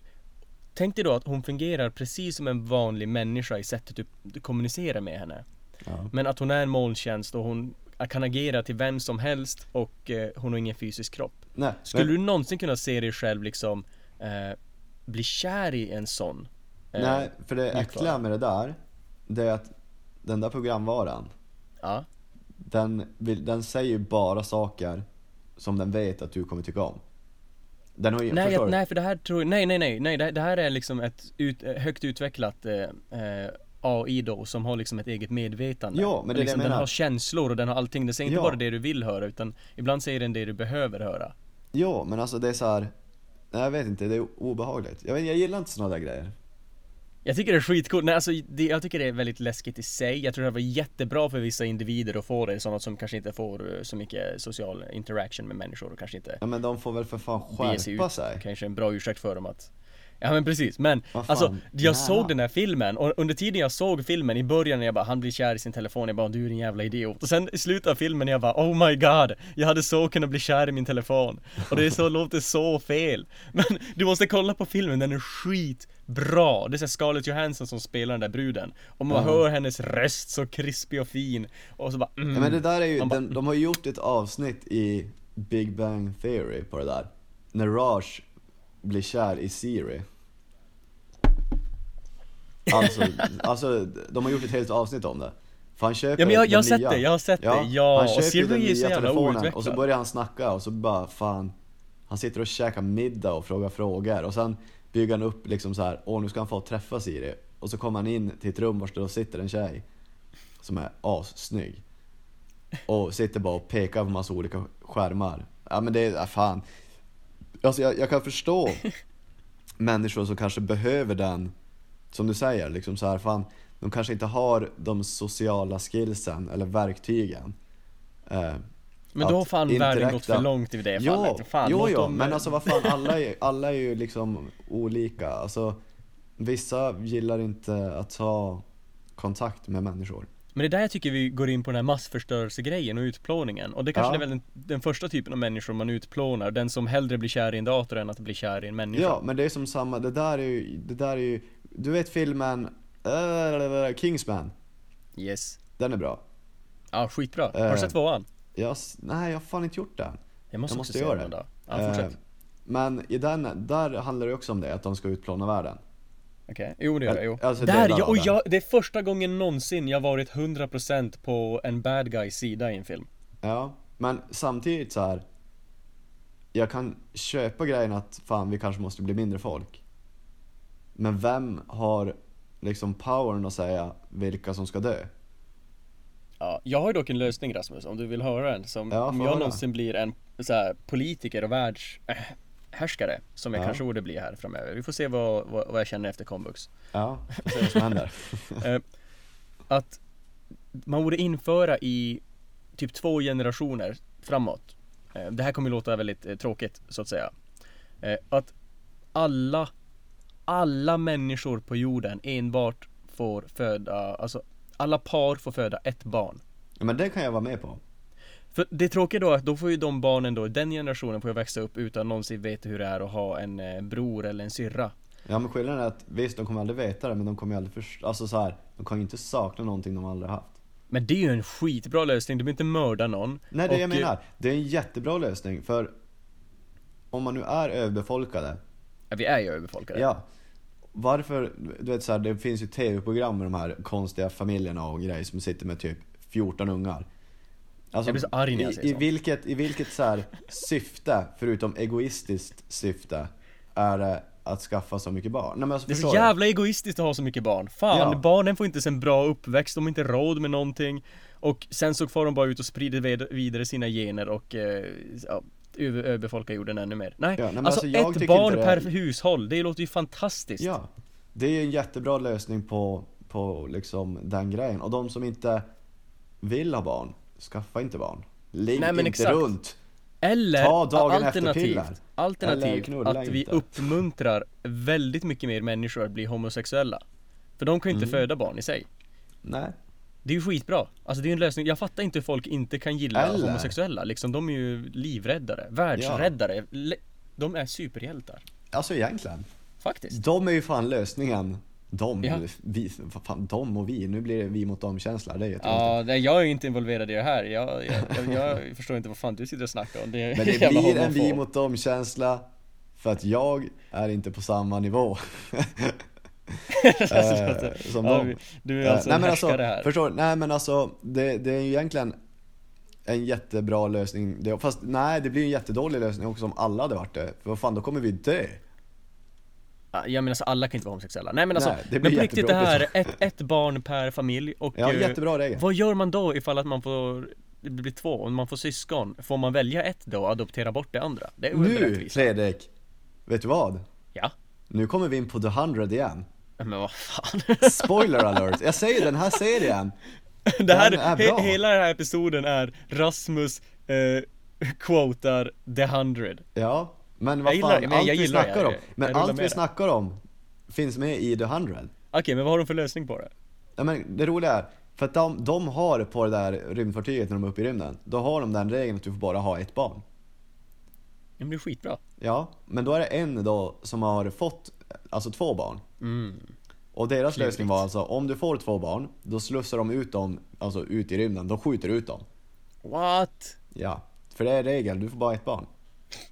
tänk dig då att hon fungerar precis som en vanlig människa i sättet du, du kommunicerar med henne. Men att hon är en molntjänst och hon kan agera till vem som helst och eh, hon har ingen fysisk kropp. Nej, Skulle men, du någonsin kunna se dig själv liksom eh, bli kär i en sån? eh, nej, för det äckliga med det där, det är att den där programvaran, Ja. den, vill, den säger ju bara saker som den vet att du kommer tycka om. Den har ju, Nej, jag, nej för det här tror jag, nej nej nej, nej det, det här är liksom ett ut, högt utvecklat eh, eh, AI då som har liksom ett eget medvetande Ja, men det är det liksom, jag Den menar. har känslor och den har allting, den säger inte Ja. bara det du vill höra utan ibland säger den det du behöver höra Ja, men alltså det är så här. Jag vet inte, det är obehagligt. Jag, vet, jag gillar inte såna där grejer. Jag tycker det är skitcoolt, nej alltså det, jag tycker det är väldigt läskigt i sig Jag tror det var jättebra för vissa individer att få det, sådana som kanske inte får eh, så mycket social interaction med människor och kanske inte Ja men de får väl för fan skärpa sig. Kanske en bra ursäkt för dem att Ja men precis, men alltså jag nära. såg den här filmen och under tiden jag såg filmen i början när jag bara han blir kär i sin telefon, jag bara du är en jävla idiot och sen i slutet av filmen jag bara oh my god Jag hade så kunnat bli kär i min telefon och det är så, låter så fel Men du måste kolla på filmen, den är skitbra Det är så här Scarlett Johansson som spelar den där bruden och man Ja. hör hennes röst så krispig och fin och så bara mm. Ja men det där är ju, bara- den, de har ju gjort ett avsnitt i Big Bang Theory på det där. När Raj blir kär i Siri. Alltså, alltså de har gjort ett helt avsnitt om det. För han köper Ja, men jag- jag den har sett nya. det, jag har sett det. Ja, han och köper ju Siri den är så nya jävla telefonen och så börjar han snacka och så bara fan Han sitter och käkar middag och frågar frågor och sen bygger han upp liksom så här, åh nu ska han få träffa Siri Och så kommer han in till ett rum där det sitter en tjej Som är assnygg Och sitter bara och pekar på massa olika skärmar Ja men det är, ja, fan Alltså jag, jag kan förstå människor som kanske behöver den Som du säger, liksom så här, fan De kanske inte har de sociala skillsen eller verktygen eh, Men då har fan världen gått för långt i det Jo, fallet fan, jo, jo dem- men alltså vad fan, alla är, alla är ju liksom olika. Alltså, vissa gillar inte att ha kontakt med människor. Men det är där jag tycker vi går in på den här massförstörelsegrejen och utplåningen Och det kanske Ja. är väl den, den första typen av människor man utplånar Den som hellre blir kär i en dator än att bli kär i en människa Ja, men det är som samma, det där är ju, det där är ju, du vet filmen äh, Kingsman? Yes Den är bra. Ja, skitbra. Har Eh, du sett tvåan? Jag, nej, jag har fan inte gjort det. Jag måste, jag måste göra den det. då. Ja, fortsätt. Eh, Men i den, där handlar det också om det, att de ska utplåna världen. Okej, jo det gör jag, jo. alltså Där, delar ja, av och jag, det är första gången någonsin jag varit 100% på en bad guy sida i en film. Ja, men samtidigt så här. Jag kan köpa grejen att fan vi kanske måste bli mindre folk. Men vem har liksom powern att säga vilka som ska dö? Ja, jag har ju dock en lösning Rasmus, om du vill höra den. Som Ja, om jag höra. någonsin blir en så här, politiker och världshärskare, som jag Ja. kanske borde bli här framöver. Vi får se vad, vad, vad jag känner efter komvux. Ja, får se vad som händer. Eh, att man borde införa i typ två generationer framåt. Eh, det här kommer låta väldigt eh, tråkigt så att säga. Att alla, alla människor på jorden enbart får föda, alltså alla par får föda ett barn. Men det kan jag vara med på. För det tråkiga då är att då får ju de barnen då, den generationen får ju växa upp utan att någonsin veta hur det är att ha en eh, bror eller en syrra. Ja men skillnaden är att visst, de kommer aldrig veta det men de kommer ju aldrig förstå, alltså så här, de kommer ju inte sakna någonting de aldrig haft. Men det är ju en skitbra lösning, du behöver inte mörda någon. Nej det är jag Och, eh, menar, det är en jättebra lösning för om man nu är överbefolkade, Ja, vi är ju överfolkade. ja. Varför, du vet så här, det finns ju tv-program med de här konstiga familjerna och grejer som sitter med typ 14 ungar. Alltså, Jag blir så arg när jag ser i, i sånt. vilket, I vilket så här syfte, förutom egoistiskt syfte, är det att skaffa så mycket barn? Nej, men alltså, Det är så förstår du? jävla egoistiskt att ha så mycket barn. Fan, Ja. barnen får inte en bra uppväxt, de har inte råd med någonting. Och sen så får de bara ut och sprider vidare sina gener och eh, ja, över- överbefolkar jorden ännu mer. Nej, Ja, nej, alltså, alltså, ett barn per är- hushåll, det låter ju fantastiskt. Ja, det är en jättebra lösning på, på liksom den grejen. Och de som inte vill ha barn, skaffa inte barn. Ligg Nej, inte exakt. runt. Eller Ta dagen alternativt. Eller alternativt knulla att vi inte. uppmuntrar väldigt mycket mer människor att bli homosexuella. För de kan ju inte Mm. föda barn i sig. Nej. Det är ju skitbra. Alltså det är en lösning. Jag fattar inte hur folk inte kan gilla Eller- homosexuella. Liksom, de är ju livräddare, världsräddare. Le- De är superhjältar. Alltså egentligen. Faktiskt. De är ju fan lösningen De, Ja. vi, fan, de och vi, nu blir det vi mot dem-känsla, det är jättekonstigt. Ja, nej, jag är inte involverad i det här. Jag, jag, jag, jag förstår inte vad fan du sitter och snackar om. Det Men det blir en vi mot dem-känsla för att jag är inte på samma nivå eh, som ja, Du är Eh, alltså nej en men alltså, här. förstår Nej men alltså, det, det är ju egentligen en jättebra lösning, fast nej det blir en jättedålig lösning också om alla hade varit det. För vad fan, då kommer vi dö. Ja, Jag menar alltså alla kan inte vara homosexuella. Nej men alltså, Nej, det men blir på riktigt det här, ett, ett barn per familj och Ja, eh, jättebra regel. Vad gör man då ifall att man får det blir två, om man får syskon, får man välja ett då och adoptera bort det andra? Det är Nu? Fredrik, vet du vad? Ja, Nu kommer vi in på The 100 igen. men vad fan Spoiler alert! Jag säger den här serien, Det här, Den är he, bra. hela den här episoden är Rasmus eh, quotar the hundred ja. Men vad Jag gillar fan, men allt jag vi snackar det. om, Jag- men jag allt vi snackar om finns med i The 100. Okej, men vad har de för lösning på det? Ja, men det roliga är, för att de, de har på det där rymdfartyget när de är uppe i rymden, då har de den regeln att du får bara ha ett barn. Det blir skitbra Ja, men då är det en då som har fått, alltså två barn. mm. Och deras Klurigt. lösning var alltså, om du får två barn, då slussar de ut dem, alltså ut i rymden, de skjuter ut dem. What? Ja, för det är regeln, du får bara ett barn.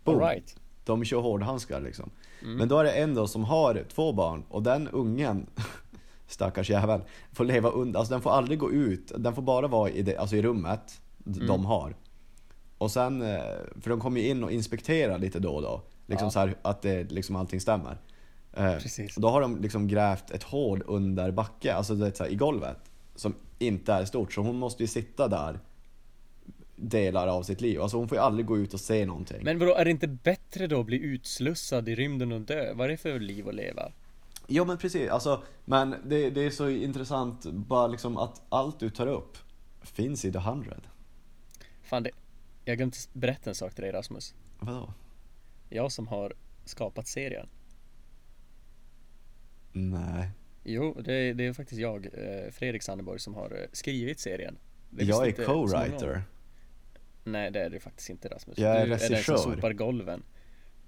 Boom. Alright De kör hårdhandskar liksom. Mm. Men då är det en då som har två barn och den ungen, stackars jävel, får leva under, alltså den får aldrig gå ut, den får bara vara i, det, alltså i rummet Mm. de har. Och sen, eh, för de kommer ju in och inspekterar lite då och då, liksom Ja. så här att det, liksom allting stämmer. Eh, Precis. och Då har de liksom grävt ett hål under backe, alltså det så här, i golvet, som inte är stort, så hon måste ju sitta där delar av sitt liv. Alltså hon får ju aldrig gå ut och se någonting. Men vadå, är det inte bättre då att bli utslussad i rymden och dö? Vad är det för liv att leva? Jo men precis, alltså, men det, det är så intressant bara liksom att allt du tar upp finns i The 100. Fan det, jag glömde berätta en sak till dig Rasmus Vadå? Jag som har skapat serien Nej. Jo, det, det är faktiskt jag, eh, Fredrik Sanneborg, som har eh, skrivit serien Jag är co-writer. Nej det är du faktiskt inte Rasmus Jag är Du är den regissör. som sopar golven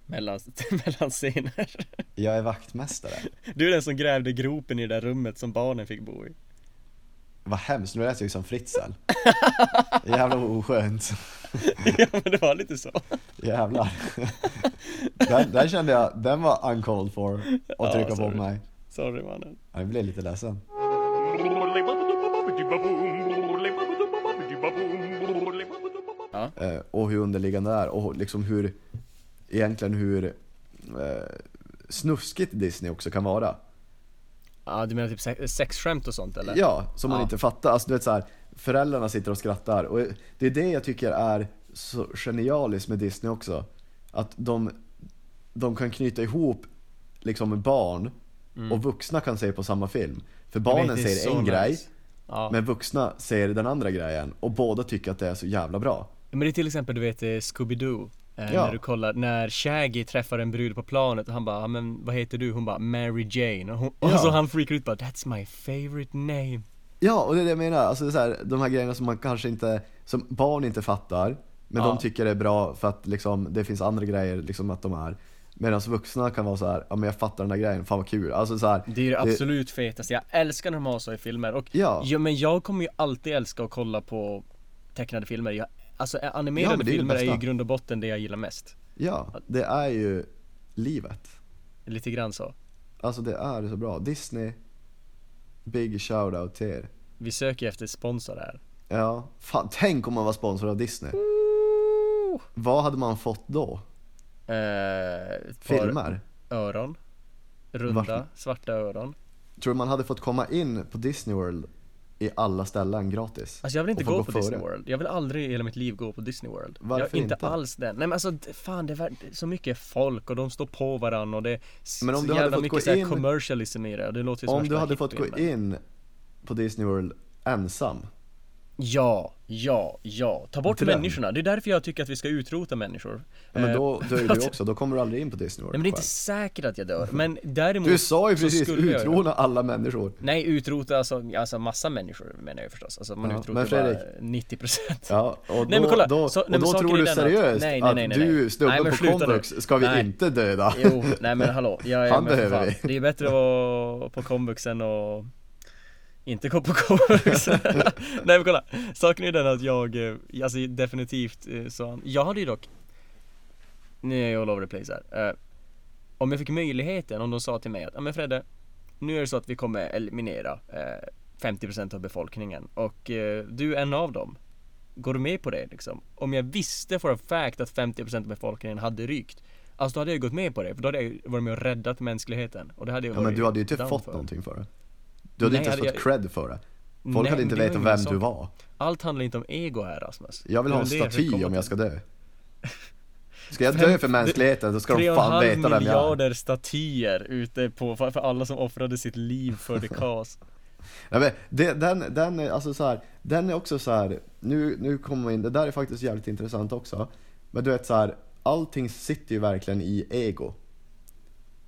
mellan, mellan scener Jag är vaktmästare. Du är den som grävde gropen i det där rummet som barnen fick bo i Vad hemskt, nu lät jag ju som Fritzl. Jävla oskönt. Ja men det var lite så Jävlar. Den, den kände jag, den var uncalled for att Ja, trycka på sorry. mig. Sorry mannen Ja, Jag blev lite ledsen. Ja, Eh, och hur underliggande det är och liksom hur, egentligen hur eh, snuskigt Disney också kan vara. ja du menar typ se- sexskämt och sånt eller? Ja, som man Ja. inte fattar. Alltså du vet så här, föräldrarna sitter och skrattar och det är det jag tycker är så genialiskt med Disney också. Att de, de kan knyta ihop liksom barn och vuxna kan se på samma film. För Mm. Barnen så en grej, nice. Ja. men vuxna ser den andra grejen och båda tycker att det är så jävla bra. Men det är till exempel du vet eh, Scooby-Doo eh, Ja. När du kollar, när Shaggy träffar en brud på planet och han bara, "Ja, men vad heter du? Hon bara, Mary Jane och, hon, och Ja. så han freakar ut bara, that's my favorite name Ja, och det är det jag menar. Alltså det är så här, de här grejerna som man kanske inte, som barn inte fattar, men Ja. de tycker det är bra för att liksom, det finns andra grejer liksom att de är. Medan vuxna kan vara så här, ja men jag fattar den där grejen, fan vad kul. Alltså så här, Det är det absolut fetaste, jag älskar när de har så i filmer och Ja. men jag kommer ju alltid älska att kolla på tecknade filmer jag, Alltså Ja, animerade men det är filmer är ju i grund och botten det jag gillar mest Ja, det är ju livet. Lite grann så Alltså det är så bra. Disney, big shoutout till er. Vi söker efter sponsor här Ja, fan tänk om man var sponsor av Disney. Vad hade man fått då? eh, Filmer? Öron Runda, Varför? svarta öron Tror du man hade fått komma in på Disney World i alla ställen gratis? Alltså jag vill inte få gå på före? Disney World, jag vill aldrig i hela mitt liv gå på Disney World Varför jag, inte? inte? alls den, nej men alltså fan det är så mycket folk och de står på varandra och det är Men om så du hade jävla fått mycket gå in- commercialism i det det låter ju som Om du hade fått gå in på Disney World ensam Ja, ja, ja. Ta bort Dröm. människorna. Det är därför jag tycker att vi ska utrota människor. Ja, men Eh, då dör ju för du att- också, då kommer du aldrig in på Disney World Nej men det är inte säkert att jag dör, men däremot Du sa ju precis utrona alla människor. Nej, utrota alltså, alltså massa människor menar jag förstås. Alltså man Ja, utrotar men bara Fredrik. 90% Ja, och då, Nej, men kolla, då, så- och nej, då tror du den att- seriöst nej, nej, nej, att du snubben på komvux ska vi Nej. inte döda. Jo, nej men hallå, jag är Han behöver vi. Det är bättre att vara på komvuxen och inte gå på komvux Nej men kolla, saken är den att jag, eh, alltså definitivt eh, så, jag hade ju dock Nu är jag all over the place här eh, Om jag fick möjligheten, om de sa till mig att, ja men Fredde Nu är det så att vi kommer eliminera eh, 50% av befolkningen och eh, du är en av dem Går du med på det liksom? Om jag visste for a fact att 50% av befolkningen hade rykt Alltså då hade jag gått med på det, för då hade jag varit med och räddat mänskligheten och det hade jag Ja, men varit du hade ju inte down fått för. någonting för det. Du hade Nej, inte ens fått jag- cred för det. Folk Nej, hade inte det vetat vem sak. du var. Allt handlar inte om ego här Rasmus Jag vill Det ha en det staty om jag ska dö. Ska jag dö för mänskligheten så ska de fan veta vem jag är. miljarder statyer ute på, för, alla som offrade sitt liv för the cause Ja, men det, den, den är alltså så här, den är också så här. Nu, nu kommer vi in, det där är faktiskt jävligt intressant också. Men du vet så här, allting sitter ju verkligen i ego.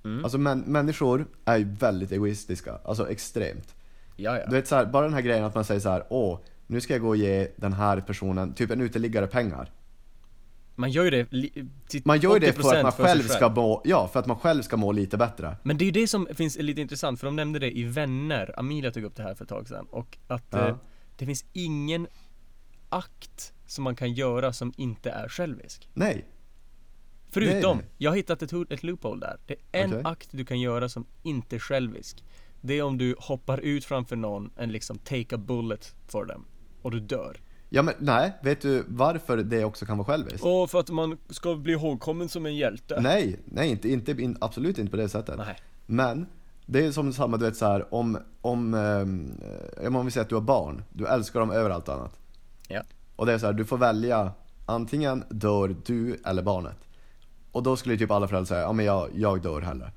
Mm. Alltså män, människor är ju väldigt egoistiska, alltså extremt. Ja, ja. Du vet så här, bara den här grejen att man säger så här, åh, nu ska jag gå och ge den här personen, typ en uteliggare pengar. Man gör ju det till Man gör ju det för 80% att man sig själv ska må, ja, för att man själv ska må lite bättre. Men det är ju det som finns lite intressant, för de nämnde det i Vänner, Amelia tog upp det här för ett tag sedan och att Ja. eh, det finns ingen akt som man kan göra som inte är självisk Nej, Förutom, Nej. jag har hittat ett, ett loophole där Det är en Okej. akt du kan göra som inte är självisk Det är om du hoppar ut framför någon and liksom take a bullet for them Och du dör ja men nej, vet du varför det också kan vara själviskt? Och för att man ska bli ihågkommen som en hjälte Nej, nej inte, inte, in, absolut inte på det sättet. Nej. Men, det är som samma, du vet så här, om, om, eh, om vi säger att du har barn, du älskar dem över allt annat. Ja Och det är så här, du får välja, antingen dör du eller barnet. Och då skulle typ alla föräldrar säga, ja men jag, jag dör hellre.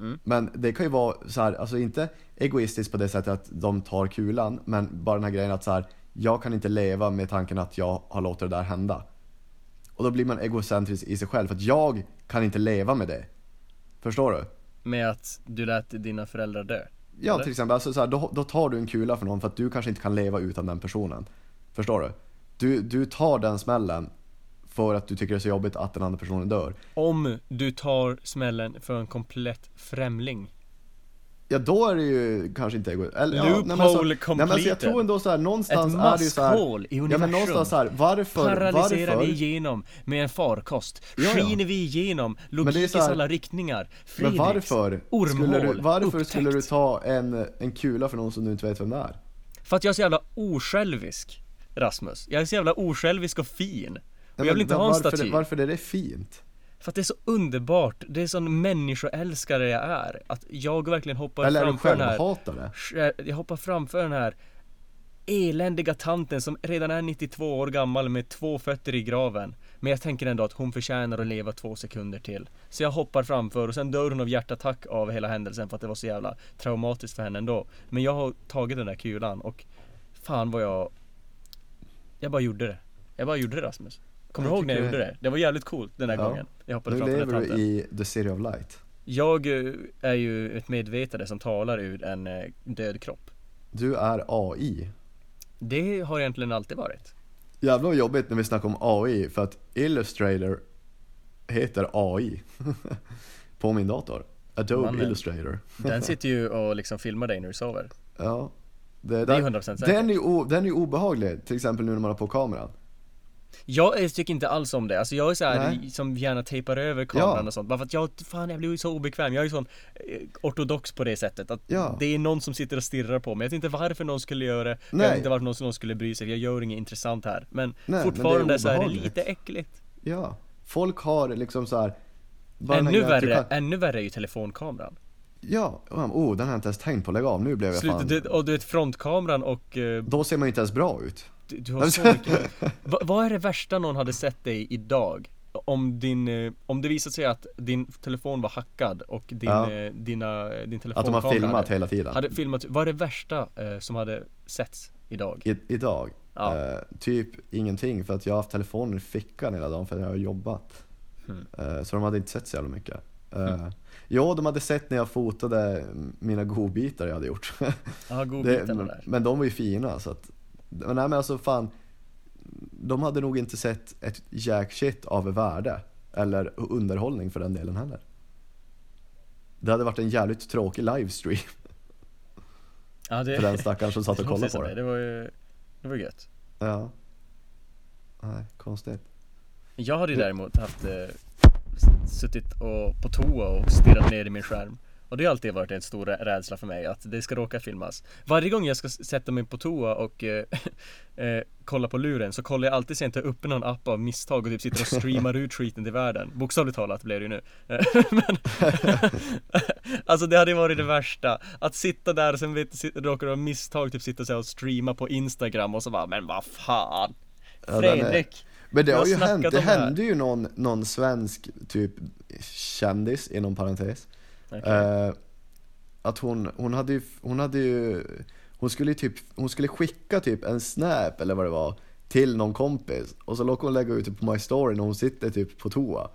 Mm. Men det kan ju vara så här, alltså inte egoistiskt på det sättet att de tar kulan, men bara den här grejen att så här, jag kan inte leva med tanken att jag har låtit det där hända. Och då blir man egocentrisk i sig själv, för att jag kan inte leva med det. Förstår du? Med att du lät dina föräldrar dö Ja, Eller? till exempel, alltså så här, då, då tar du en kula för någon för att du kanske inte kan leva utan den personen. Förstår du? Du, du tar den smällen för att du tycker det är så jobbigt att den andra personen dör. Om du tar smällen för en komplett främling Ja, då är det ju kanske inte ego... Eller, ja, nej, men alltså, nej, men alltså, jag tror ändå så här, någonstans är det ju så här, i Ja, men universum. någonstans så här, varför, Paralyserar varför? vi igenom med en farkost Ja, ja. Skiner vi igenom logikens alla riktningar Men Fredriks varför, ormhål skulle du, varför upptäckt. skulle du ta en, en kula för någon som du inte vet vem det är? För att jag är så jävla osjälvisk Rasmus Jag är så jävla osjälvisk och fin Och jag vill inte ha en varför, staty Varför är det fint? För att det är så underbart Det är sån människoälskare jag är Att jag verkligen hoppar Eller är du framför den här självhatare? Jag hoppar framför den här eländiga tanten som redan är 92 år gammal med två fötter i graven. Men jag tänker ändå att hon förtjänar att leva två sekunder till. Så jag hoppar framför och sen dör hon av hjärtattack av hela händelsen för att det var så jävla traumatiskt för henne ändå. Men jag har tagit den där kulan och fan vad jag... Jag bara gjorde det. Jag bara gjorde det Rasmus. Kommer du ihåg när jag gjorde det? Det var jävligt coolt den där Ja. gången. Jag hoppade Nu lever du i the city of light. Jag eh, är ju ett medvetande som talar ur en eh, död kropp. Du är AI. Det har egentligen alltid varit. Jävlar vad jobbigt när vi snackar om AI, för att Illustrator heter AI på min dator. Adobe Mannen. Illustrator. Den sitter ju och liksom filmar dig när du sover. Ja. Det är den- 100% säkert. Den är ju o- den är ju obehaglig, till exempel nu när man har på kameran. Jag eh, tycker inte alls om det, alltså jag är så här Nej. som gärna tejpar över kameran Ja. och sånt Bara för att jag, fan jag blir ju så obekväm, jag är ju sån eh, ortodox på det sättet att Ja. det är någon som sitter och stirrar på mig Jag vet inte varför någon skulle göra det, jag vet Nej. inte varför någon, skulle bry sig, jag gör inget intressant här Men men fortfarande är så är det lite äckligt Ja. Folk har liksom så här. Ännu värre, kan- ännu värre är ju telefonkameran Ja, oh den har jag inte ens tänkt på, lägg av, nu blev jag Sluta, fan... du, och du vet frontkameran och eh, Då ser man ju inte ens bra ut. Du, du har så mycket Va, Vad är det värsta någon hade sett dig idag? Om din, eh, om det visade sig att din telefon var hackad och din, Ja. eh, dina, eh, din Att de telefonkamera har filmat hade, hela tiden. hade filmat, vad är det värsta eh, som hade setts idag? I, idag? Ja. Eh, typ ingenting, för att jag har haft telefonen i fickan hela dagen för att jag har jobbat. Hmm. Eh, så de hade inte sett så jävla mycket. Eh, Jo, de hade sett när jag fotade mina godbitar jag hade gjort. Ja, godbitarna där. Men de var ju fina så att, nej men alltså fan. De hade nog inte sett ett jack shit av värde. Eller underhållning för den delen heller. Det hade varit en jävligt tråkig livestream. Ja, det, för den stackaren som satt och kollade på det. Det var ju, det var gött. Ja. Nej, konstigt. Jag hade ju däremot haft eh, suttit och, på toa och stirrat ner i min skärm. Och det har alltid varit en stor rä- rädsla för mig att det ska råka filmas. Varje gång jag ska sätta mig på toa och eh, eh, kolla på luren så kollar jag alltid så jag inte uppe någon app av misstag och typ sitter och streamar ut skiten till världen. Bokstavligt talat blev det ju nu. Eh, Men Alltså det hade ju varit det värsta. Att sitta där och sen vet, sit- råkar du av misstag typ sitta så och streama på Instagram och så bara men vad fan. Fredrik. Men det har ju hänt, det hände ju någon, någon svensk typ kändis inom parentes Okej. Eh, att hon, hon hade ju, hon hade ju, hon skulle typ, hon skulle skicka typ en snap eller vad det var till någon kompis och så låg hon lägga ut det på My Story när hon sitter typ på toa.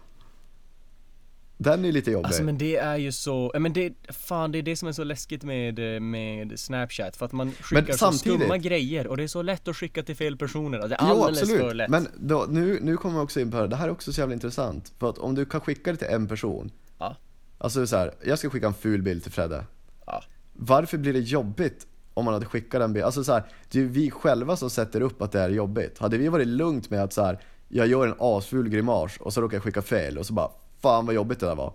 Den är lite jobbig. Alltså men det är ju så, men det, fan det är det som är så läskigt med, med Snapchat för att man skickar så samtidigt- skumma grejer och det är så lätt att skicka till fel personer, det är Jo alldeles för absolut, lätt men då, nu, nu kommer jag också in på det här, det här är också så jävla intressant. För att om du kan skicka det till en person, Ja, alltså så här, jag ska skicka en ful bild till Fredde. ja, Varför blir det jobbigt om man hade skickat den bilden? Alltså så här, det är ju vi själva som sätter upp att det är jobbigt. Hade vi varit lugnt med att så här, jag gör en asful grimas och så råkar jag skicka fel och så bara Fan vad jobbigt det där var.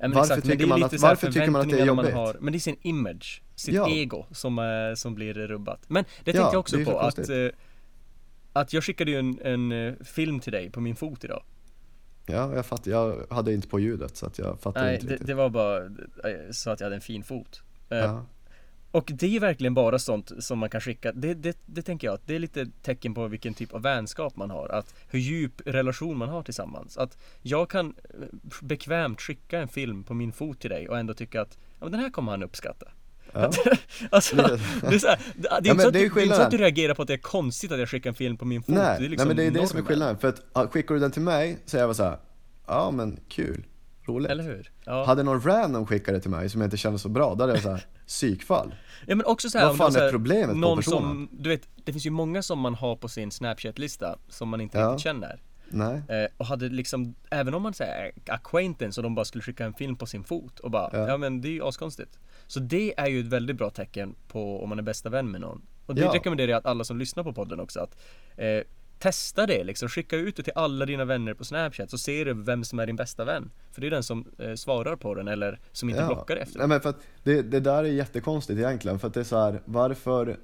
Ja, men Varför exakt, tycker man att- varför tycker man att det är jobbigt? Har, men det är sin image, sitt Ja. ego som, eh, som blir rubbat. Men det Ja, tänkte jag också på att, konstigt. eh, att jag skickade ju en, en eh, film till dig på min fot idag. Ja, jag fattar. Jag hade inte på ljudet så att jag fattar inte det, riktigt. det var bara eh, så att jag hade en fin fot. Eh, Ja. Och det är verkligen bara sånt som man kan skicka. Det, det, det tänker jag att det är lite tecken på vilken typ av vänskap man har. Att hur djup relation man har tillsammans. Att jag kan eh, bekvämt skicka en film på min fot till dig och ändå tycka att ja, den här kommer han uppskatta. Ja. Alltså, det är, så här, det, är men inte så att, det är du- är inte så att du reagerar på att det är konstigt att jag skickar en film på min fot. Nej, det är liksom nej, men det är det som är skillnaden. För att ja, skickar du den till mig så är jag bara såhär, ja men kul, roligt. Eller hur? Ja. Hade någon random skickat det till mig som jag inte kände så bra, då hade jag såhär, psykfall. Ja men också så här, Vad fan så är här, problemet på någon personen? som, du vet, det finns ju många som man har på sin Snapchat-lista som man inte Ja. riktigt känner. Nej. Eh, och hade liksom, även om man säger acquaintance och de bara skulle skicka en film på sin fot och bara, ja, Ja. men det är ju askonstigt. Så det är ju ett väldigt bra tecken på om man är bästa vän med någon. Och det Ja. rekommenderar jag att alla som lyssnar på podden också att eh, Testa det liksom, skicka ut det till alla dina vänner på Snapchat så ser du vem som är din bästa vän. För det är den som eh, svarar på den eller som inte blockar efter. Nej men för att det, det där är jättekonstigt egentligen, för att det är så här, varför,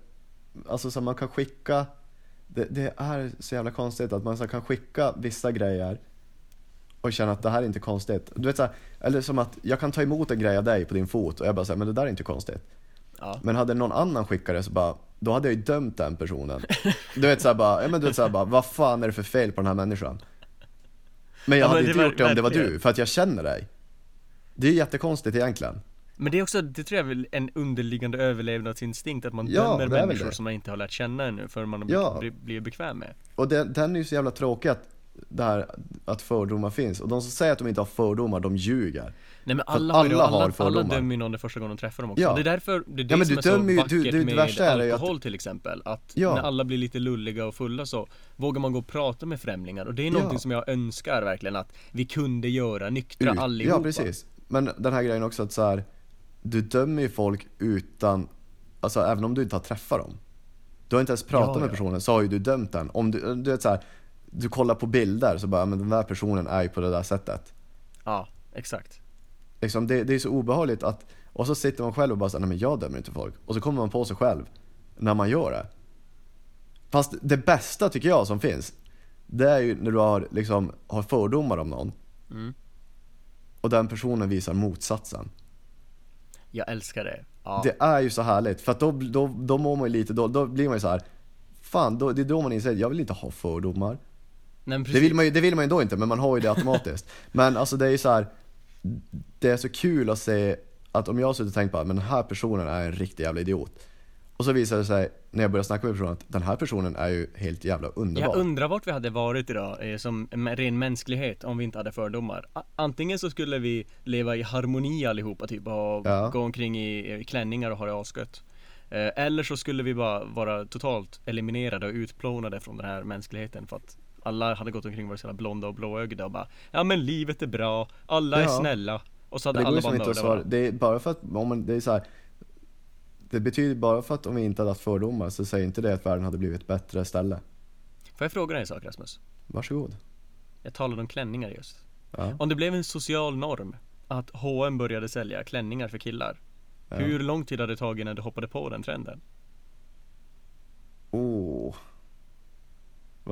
alltså så man kan skicka, det, det är så jävla konstigt att man så kan skicka vissa grejer och känna att det här är inte konstigt. Du vet så här, eller som att jag kan ta emot en grej av dig på din fot och jag bara säger men det där är inte konstigt. Ja. Men hade någon annan skickat det så bara, då hade jag ju dömt den personen. Du vet såhär bara, ja men du vet såhär bara, vad fan är det för fel på den här människan? Men jag Ja, men hade inte var gjort det om det var du, för att jag känner dig. Det är jättekonstigt egentligen. Men det är också, det tror jag är väl en underliggande överlevnadsinstinkt att man Ja, dömer människor som man inte har lärt känna ännu förrän man Ja. blir, blir bekväm med. Och den, den är ju så jävla tråkig att, det här, att fördomar finns. Och de som säger att de inte har fördomar, de ljuger. Nej men alla, alla alla, har alla fördomar. dömer ju någon det första gången de träffar dem också. Ja. Det är därför, det är det Ja, men som är så ju- vackert du- du- med ju att- alkohol till exempel. Att Ja. när alla blir lite lulliga och fulla så vågar man gå och prata med främlingar. Och det är någonting Ja. som jag önskar verkligen att vi kunde göra nyktra Ut- allihopa. Ja, precis. Men den här grejen också att så här, du dömer ju folk utan, alltså även om du inte har träffat dem. Du har inte ens pratat med personen, så har ju du dömt den. Om du, du vet så här, du kollar på bilder så bara, "Ja, men den där personen är ju på det där sättet. Ja, exakt. Liksom, det, det är så obehagligt att, och så sitter man själv och bara säger nej men jag dömer inte folk. Och så kommer man på sig själv när man gör det. Fast det bästa tycker jag som finns, det är ju när du har, liksom, har fördomar om någon. Mm. Och den personen visar motsatsen. Jag älskar det. Ja. Det är ju så härligt, för att då, då, då mår man ju lite, då, då blir man ju så här. Fan, då, det är då man inser, jag vill inte ha fördomar. Nej, Det vill, man ju, det vill man ju då inte, men man har ju det automatiskt. Men alltså det är ju så här. Det är så kul att se att om jag har suttit och tänkt bara, men den här personen är en riktig jävla idiot. Och så visade det sig, när jag började snacka med personen, att den här personen är ju helt jävla underbar. Jag undrar vart vi hade varit idag, eh, som en ren mänsklighet, om vi inte hade fördomar. A- Antingen så skulle vi leva i harmoni allihopa, typ, och Ja. gå omkring i i klänningar och ha det asgött. Eh, Eller så skulle vi bara vara totalt eliminerade och utplånade från den här mänskligheten för att alla hade gått omkring och varit så blonda och blåögda och bara Ja men livet är bra, alla är Ja. snälla Och så hade det alla ju bara mördat varandra. Det är bara för att, om man, det är så här. Det betyder bara för att om vi inte hade haft fördomar så säger inte det att världen hade blivit ett bättre ställe. Får jag fråga dig en sak Rasmus? Varsågod. Jag talade om klänningar just Ja. Om det blev en social norm att H&M började sälja klänningar för killar Ja. Hur lång tid hade det tagit innan du hoppade på den trenden? Oh.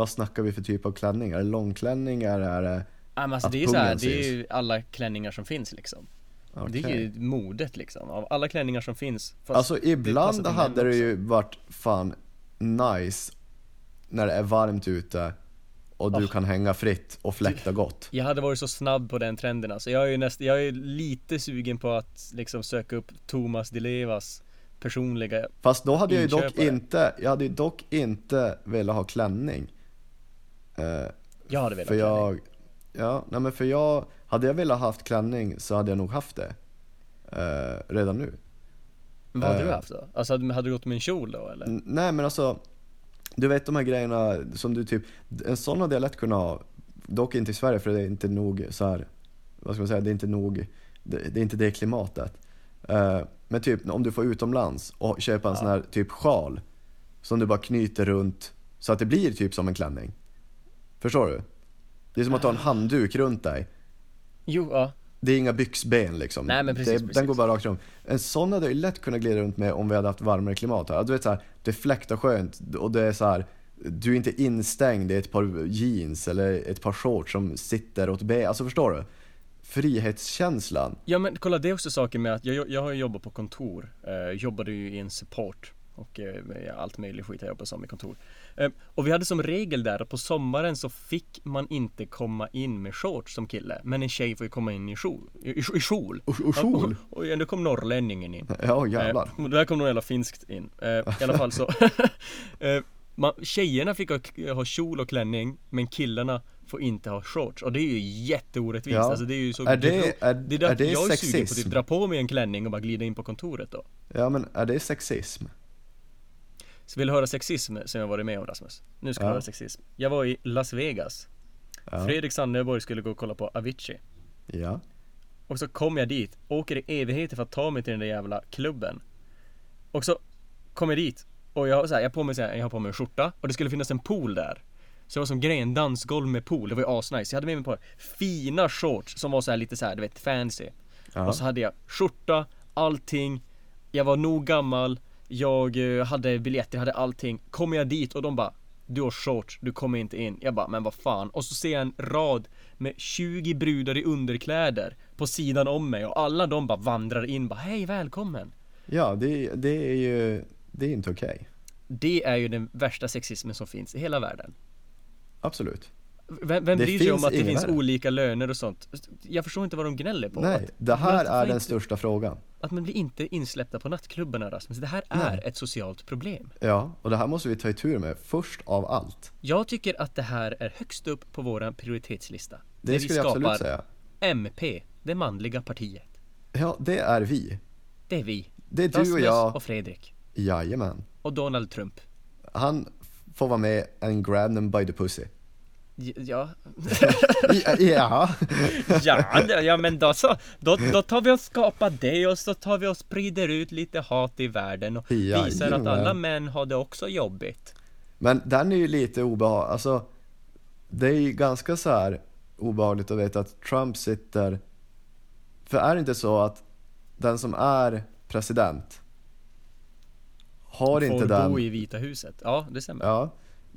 Vad snackar vi för typ av klänningar? Är det långklänningar? Är det... Ja, men alltså det är så här, det är ju alla klänningar som finns liksom Det är ju modet liksom, av alla klänningar som finns Alltså det ibland män hade det ju varit fan nice när det är varmt ute och du Ah. kan hänga fritt och fläkta gott. Jag hade varit så snabb på den trenden alltså. Jag är ju näst, jag är lite sugen på att liksom söka upp Thomas Di Levas personliga Fast då hade jag ju dock inte, jag hade ju dock inte velat ha klänning. Eh, Jag hade velat för ha klänning. jag, ja, nej men för jag, hade jag velat haft klänning så hade jag nog haft det. Eh, redan nu. Men vad hade du eh, haft då? Alltså hade, hade du gått med en kjol då eller? Nej men alltså, du vet de här grejerna som du typ, en sån hade jag lätt kunnat ha. Dock inte i Sverige för det är inte nog så här, vad ska man säga, det är inte nog, det, det är inte det klimatet. Eh, men typ om du får utomlands och köpa en sån här typ sjal som du bara knyter runt så att det blir typ som en klänning. Förstår du? Det är som att ha en handduk runt dig. Jo, ja. Det är inga byxben liksom. Nej, men precis, det, precis. Den går bara rakt fram. En sån hade jag ju lätt kunnat glida runt med om vi hade haft varmare klimat här. Du vet så här, det fläktar skönt och det är så här. Du är inte instängd i ett par jeans eller ett par shorts som sitter åt ben. Alltså förstår du? Frihetskänslan. Ja men kolla det är också saken med att jag, jag har jobbat på kontor, eh, jobbade ju i en support och eh, allt möjligt skit jag jobbat som i kontor. Eh, och vi hade som regel där att på sommaren så fick man inte komma in med shorts som kille, men en tjej får ju komma in i kjol. I, i, i kjol. Och, och kjol. Och, och nu kom norrlänningen in. Ja jävlar. Eh, där kom nog jävla finskt in. Eh, I alla fall så. eh, man, tjejerna fick ha, ha kjol och klänning, men killarna får inte ha shorts. Och det är ju jätteorättvist. Ja. Alltså det är ju så Är det- är- det är, är det jag är sugen på att typ dra på mig en klänning och bara glida in på kontoret då. Ja men är det sexism? Så vill du höra sexism som jag varit med om Rasmus? Nu ska du Ja. höra sexism. Jag var i Las Vegas. Ja. Fredrik Sanneborg skulle gå och kolla på Avicii. Ja. Och så kom jag dit, åker i evigheter för att ta mig till den där jävla klubben. Och så kom jag dit och jag, så här, jag, på mig, så här, jag har på mig en skjorta och det skulle finnas en pool där. Så det var som grejen, en dansgolv med pool, det var ju asnice. Jag hade med mig på fina shorts som var så här lite så här, du vet, fancy. Ja. Och så hade jag skjorta, allting. Jag var nog gammal, jag eh, hade biljetter, hade allting. Kommer jag dit och de bara du har shorts, du kommer inte in. Jag bara, men vad fan. Och så ser jag en rad med 20 brudar i underkläder på sidan om mig och alla de bara vandrar in bara, hej välkommen. Ja det, det är ju, det är inte okej. Det är ju den värsta sexismen som finns i hela världen. Absolut. Vem, vem Det bryr sig om att det finns värre. olika löner och sånt? Jag förstår inte vad de gnäller på. Nej, att, det här är den inte, största frågan. Att man blir inte insläppta på nattklubbarna Rasmus. Det här Nej. är ett socialt problem. Ja, och det här måste vi ta itu med först av allt. Jag tycker att det här är högst upp på våran prioritetslista. Det skulle jag absolut säga. MP, det manliga partiet. Ja, det är vi. Det är vi. Det är du och Rasmus jag. och Fredrik. Jajamän. Och Donald Trump. Han får vara med and grab them by the pussy. Ja, Ja, ja. ja, ja men då så. Då, då tar vi och skapar det och så tar vi och sprider ut lite hat i världen och visar att Jajamän. alla män har det också jobbigt. Men den är ju lite obehaglig. Alltså, det är ju ganska så här obehagligt att veta att Trump sitter... För är det inte så att den som är president har Får inte bo den... i Vita huset. Ja, det stämmer. Ja,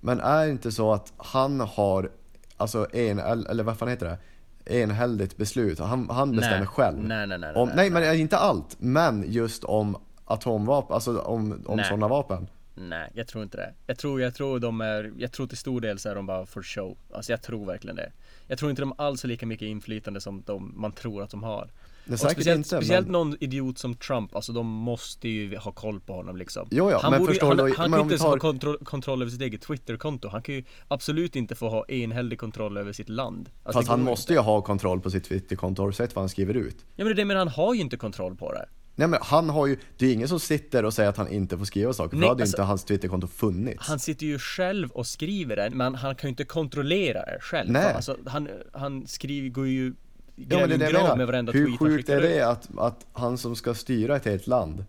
men är det inte så att han har, alltså en, eller vad fan heter det? Enhälligt beslut. Han, han bestämmer Nej. själv. Nej, nej, nej, om, nej, nej, men inte allt. Men just om atomvapen, alltså om, om sådana vapen. Nej, jag tror inte det. Jag tror, jag tror de är, jag tror till stor del så är de bara for show. Alltså jag tror verkligen det. Jag tror inte de alls har lika mycket inflytande som de, man tror att de har. Det säkert speciellt, inte, speciellt men... någon idiot som Trump, alltså de måste ju ha koll på honom liksom. Jo, ja, han men borde, förstår han, han men kan om inte ens tar- ha kontroll, kontroll över sitt eget Twitterkonto. Han kan ju absolut inte få ha enhällig kontroll över sitt land. Alltså, Fast det han måste ju ha kontroll på sitt Twitterkonto, har du sett vad han skriver ut? Ja men det är det, men han har ju inte kontroll på det. Nej men han har ju, det är ingen som sitter och säger att han inte får skriva saker, för Nej, då hade ju alltså- inte hans Twitterkonto funnits. Han sitter ju själv och skriver den, men han kan ju inte kontrollera det själv. Nej. Alltså, han, han skriver, går ju gräver det det en grav med varenda Hur tweet han sjukt är ut. det att, att han som ska styra ett helt land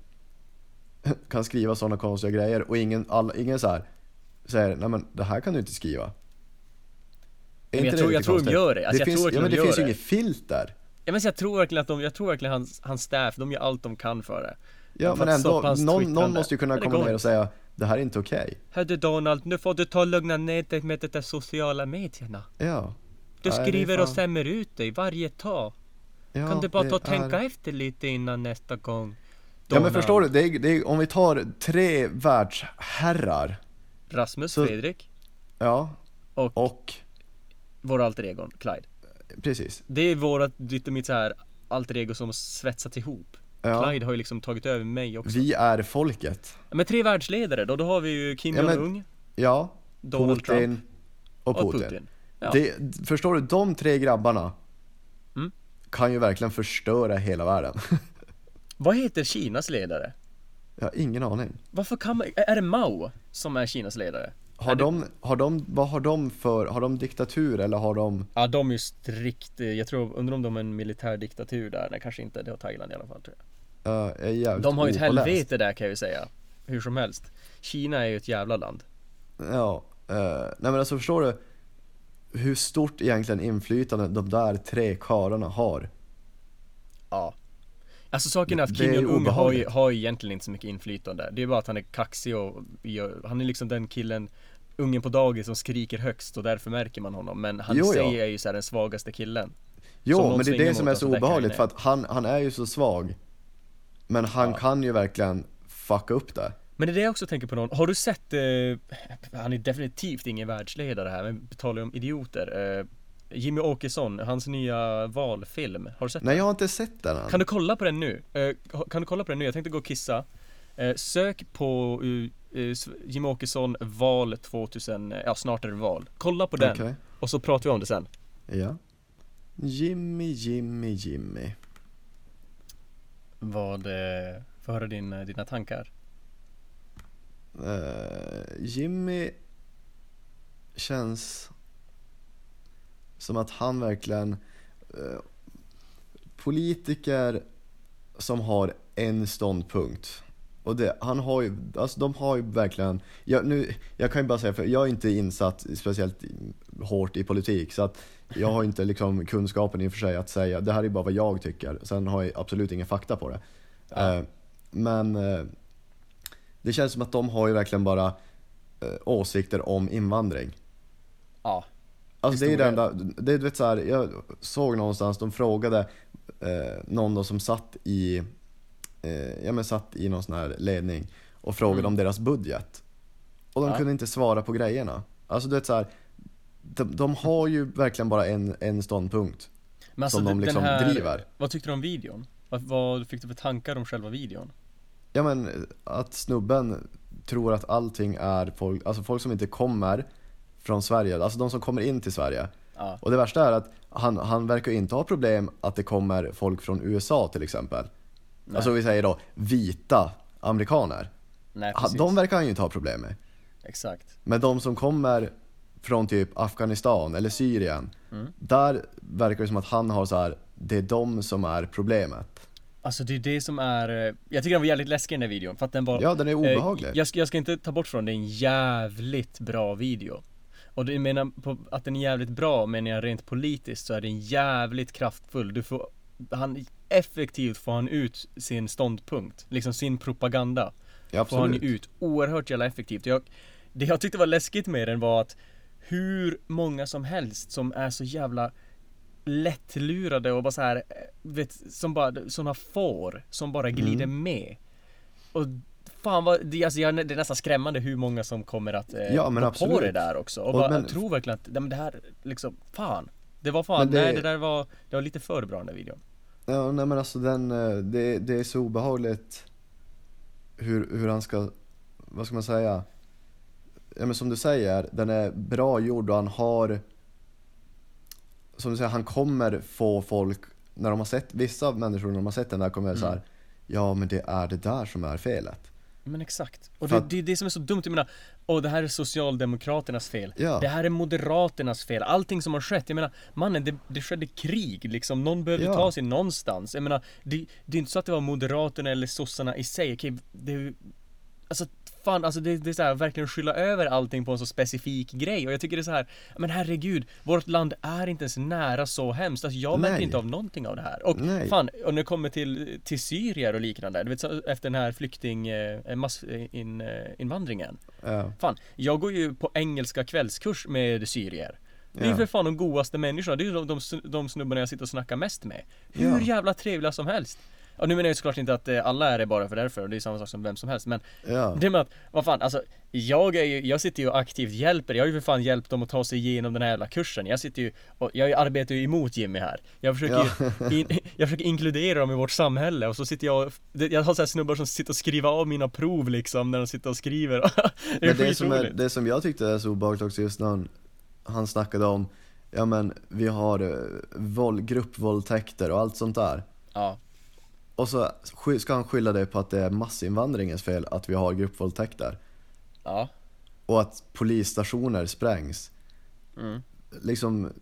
kan skriva sådana konstiga grejer och ingen, all, ingen så här säger nej men det här kan du inte skriva. Men jag inte det tror- jag tror de gör det. Alltså, jag finns, tror ja, men det de finns ju inget filter. Ja, men jag tror verkligen att de, jag tror verkligen hans, hans staff, de gör allt de kan för det. Ja För men ändå, någon, någon måste ju kunna det komma ner och säga det här är inte okej. Hördu Donald, nu får du ta och lugna ner dig med de där sociala medierna. Ja. Du skriver och stämmer ut dig varje tag. Ja, kan du bara ta och tänka är- efter lite innan nästa gång? Ja men Donald. förstår du, det är, det är, om vi tar tre världsherrar, Rasmus, Så- Fredrik ja, och, och vår alter egon, Clyde. precis. Det är vårat, ditt och mitt så här alter ego som svetsat ihop. Ja. Clyde har ju liksom tagit över mig också. Vi är folket. Men tre världsledare då, då har vi ju Kim Ja, Jong-Un Ja, Donald Putin Trump och och Putin. Ja. Det, förstår du, de tre grabbarna Mm. kan ju verkligen förstöra hela världen. Vad heter Kinas ledare? Jag har ingen aning. Varför kan man, är det Mao som är Kinas ledare? Har de, har de, vad har de för, har de diktatur eller har de, Ja de är ju strikt, jag tror, undrar om de har en militär diktatur där, nej kanske inte, det har Thailand i alla fall tror jag. uh, är jävligt De har ju ett helvete där kan jag ju säga, hur som helst. Kina är ju ett jävla land. Ja, uh, nej men alltså förstår du hur stort egentligen inflytande de där tre karlarna har? Ja. Alltså saken är att Kim Jong-Un har ju, har ju egentligen inte så mycket inflytande. Det är bara att han är kaxig och gör, han är liksom den killen Ungen på dagis som skriker högst och därför märker man honom Men han Jo, i ja. sig är ju så här den svagaste killen Jo, men det är det som är så obehagligt för att han, han är ju så svag. Men han Ja. kan ju verkligen fucka upp det. Men det är det jag också tänker på någon, har du sett, eh, han är definitivt ingen världsledare här men talar ju om idioter eh, Jimmy Åkesson, hans nya valfilm, har du sett Nej, den? jag har inte sett den än. Kan du kolla på den nu? Eh, kan du kolla på den nu? Jag tänkte gå och kissa eh, Sök på uh, uh, Jimmy Åkesson val 2000, ja snart är det val Kolla på den Okej. och så pratar vi om det sen Ja. Jimmy, Jimmy, Jimmy. Vad, eh, få höra din, dina tankar Jimmy känns som att han verkligen eh, politiker som har en ståndpunkt och det, han har ju, alltså de har ju verkligen, jag, nu, jag kan ju bara säga för jag är inte insatt speciellt hårt i politik så att jag har inte liksom kunskapen i och för sig att säga, det här är bara vad jag tycker, sen har jag absolut ingen fakta på det. Ja. Eh, men eh, det känns som att de har ju verkligen bara eh, åsikter om invandring. Ja Alltså det är ju det enda, det, är, vet så här, jag såg någonstans, de frågade eh, någon då som satt i, eh, ja men satt i någon sån här ledning och frågade Mm. om deras budget. Och de Ja. kunde inte svara på grejerna. Alltså du vet så här, de, de har ju verkligen bara en, en ståndpunkt. Men alltså Som de liksom här, driver. Vad tyckte du om videon? Vad, vad fick du för tankar om själva videon? Ja men att snubben tror att allting är folk, alltså folk som inte kommer från Sverige, alltså de som kommer in till Sverige. Ja, Och det värsta är att han, han verkar inte ha problem att det kommer folk från USA till exempel. nej, Alltså vi säger då vita amerikaner. nej precis De verkar han ju inte ha problem med. Exakt Men de som kommer från typ Afghanistan eller Syrien, Mm. där verkar det som att han har så här. det är de som är problemet. Alltså det är det som är, eh, jag tycker den var jävligt läskig den här videon för att den var Ja, den är obehaglig. Eh, jag, ska, jag ska inte ta bort från det, är en jävligt bra video Och det jag menar på att den är jävligt bra menar jag rent politiskt så är den jävligt kraftfull Du får, han effektivt får han ut sin ståndpunkt, liksom sin propaganda Ja, Får han absolut. ut oerhört jävla effektivt jag, Det jag tyckte var läskigt med den var att hur många som helst som är så jävla lättlurade och bara så här, eh, vet, som bara, såna får som bara glider Mm. med. Och fan vad, det, alltså, det är nästan skrämmande hur många som kommer att eh, Ja, men gå på absolut. det där också. Och, Och bara, men- jag tror verkligen att, nej, men det här liksom, fan. Det var fan, det- nej det där var, det var lite för bra den där videon. Ja, nej men alltså den, eh, det, det är så obehagligt hur, hur han ska, vad ska man säga? Ja men som du säger, den är bra gjord och han har, som du säger, han kommer få folk, när de har sett, vissa människor när de har sett den där kommer mm. så här, ja men det är det där som är felet. Men exakt. Och det, att- det är det som är så dumt, jag menar, åh det här är Socialdemokraternas fel. Ja. Det här är Moderaternas fel. Allting som har skett, jag menar, mannen det, det skedde krig liksom. Någon behövde Ja. ta sig någonstans. Jag menar, det, det är inte så att det var Moderaterna eller sossarna i sig. Okej, det är Alltså fan, alltså det, det är så här, verkligen skylla över allting på en så specifik grej och jag tycker det är så här, men herregud, vårt land är inte ens nära så hemskt. Alltså jag märker inte av någonting av det här. Och Nej. fan, och när det kommer till, till syrier och liknande, du vet så, efter den här flykting, eh, massinvandringen. Eh, invandringen. Ja. Fan, jag går ju på engelska kvällskurs med syrier. Det är ju Ja. för fan de godaste människorna, det är ju de, de, de snubbarna jag sitter och snackar mest med. Hur Ja. jävla trevliga som helst. Ja, nu menar jag såklart inte att eh, alla är det bara för därför, och det är samma sak som vem som helst, men Ja. det med att, vad fan, alltså jag är ju, jag sitter ju och aktivt hjälper, jag har ju för fan hjälpt dem att ta sig igenom den här jävla kursen. Jag sitter ju, och jag arbetar ju emot Jimmy här. Jag försöker ju, in, jag försöker inkludera dem i vårt samhälle och så sitter jag, och- jag har så här snubbar som sitter och skriver av mina prov liksom när de sitter och skriver. det Men det som, är, det som jag tyckte är så obehagligt också just när han, han snackade om, ja men vi har eh, våld, gruppvåldtäkter och allt sånt där. Ja, Och så ska han skylla det på att det är massinvandringens fel att vi har gruppvåldtäkter. ja, Och att polisstationer sprängs. mm. Liksom,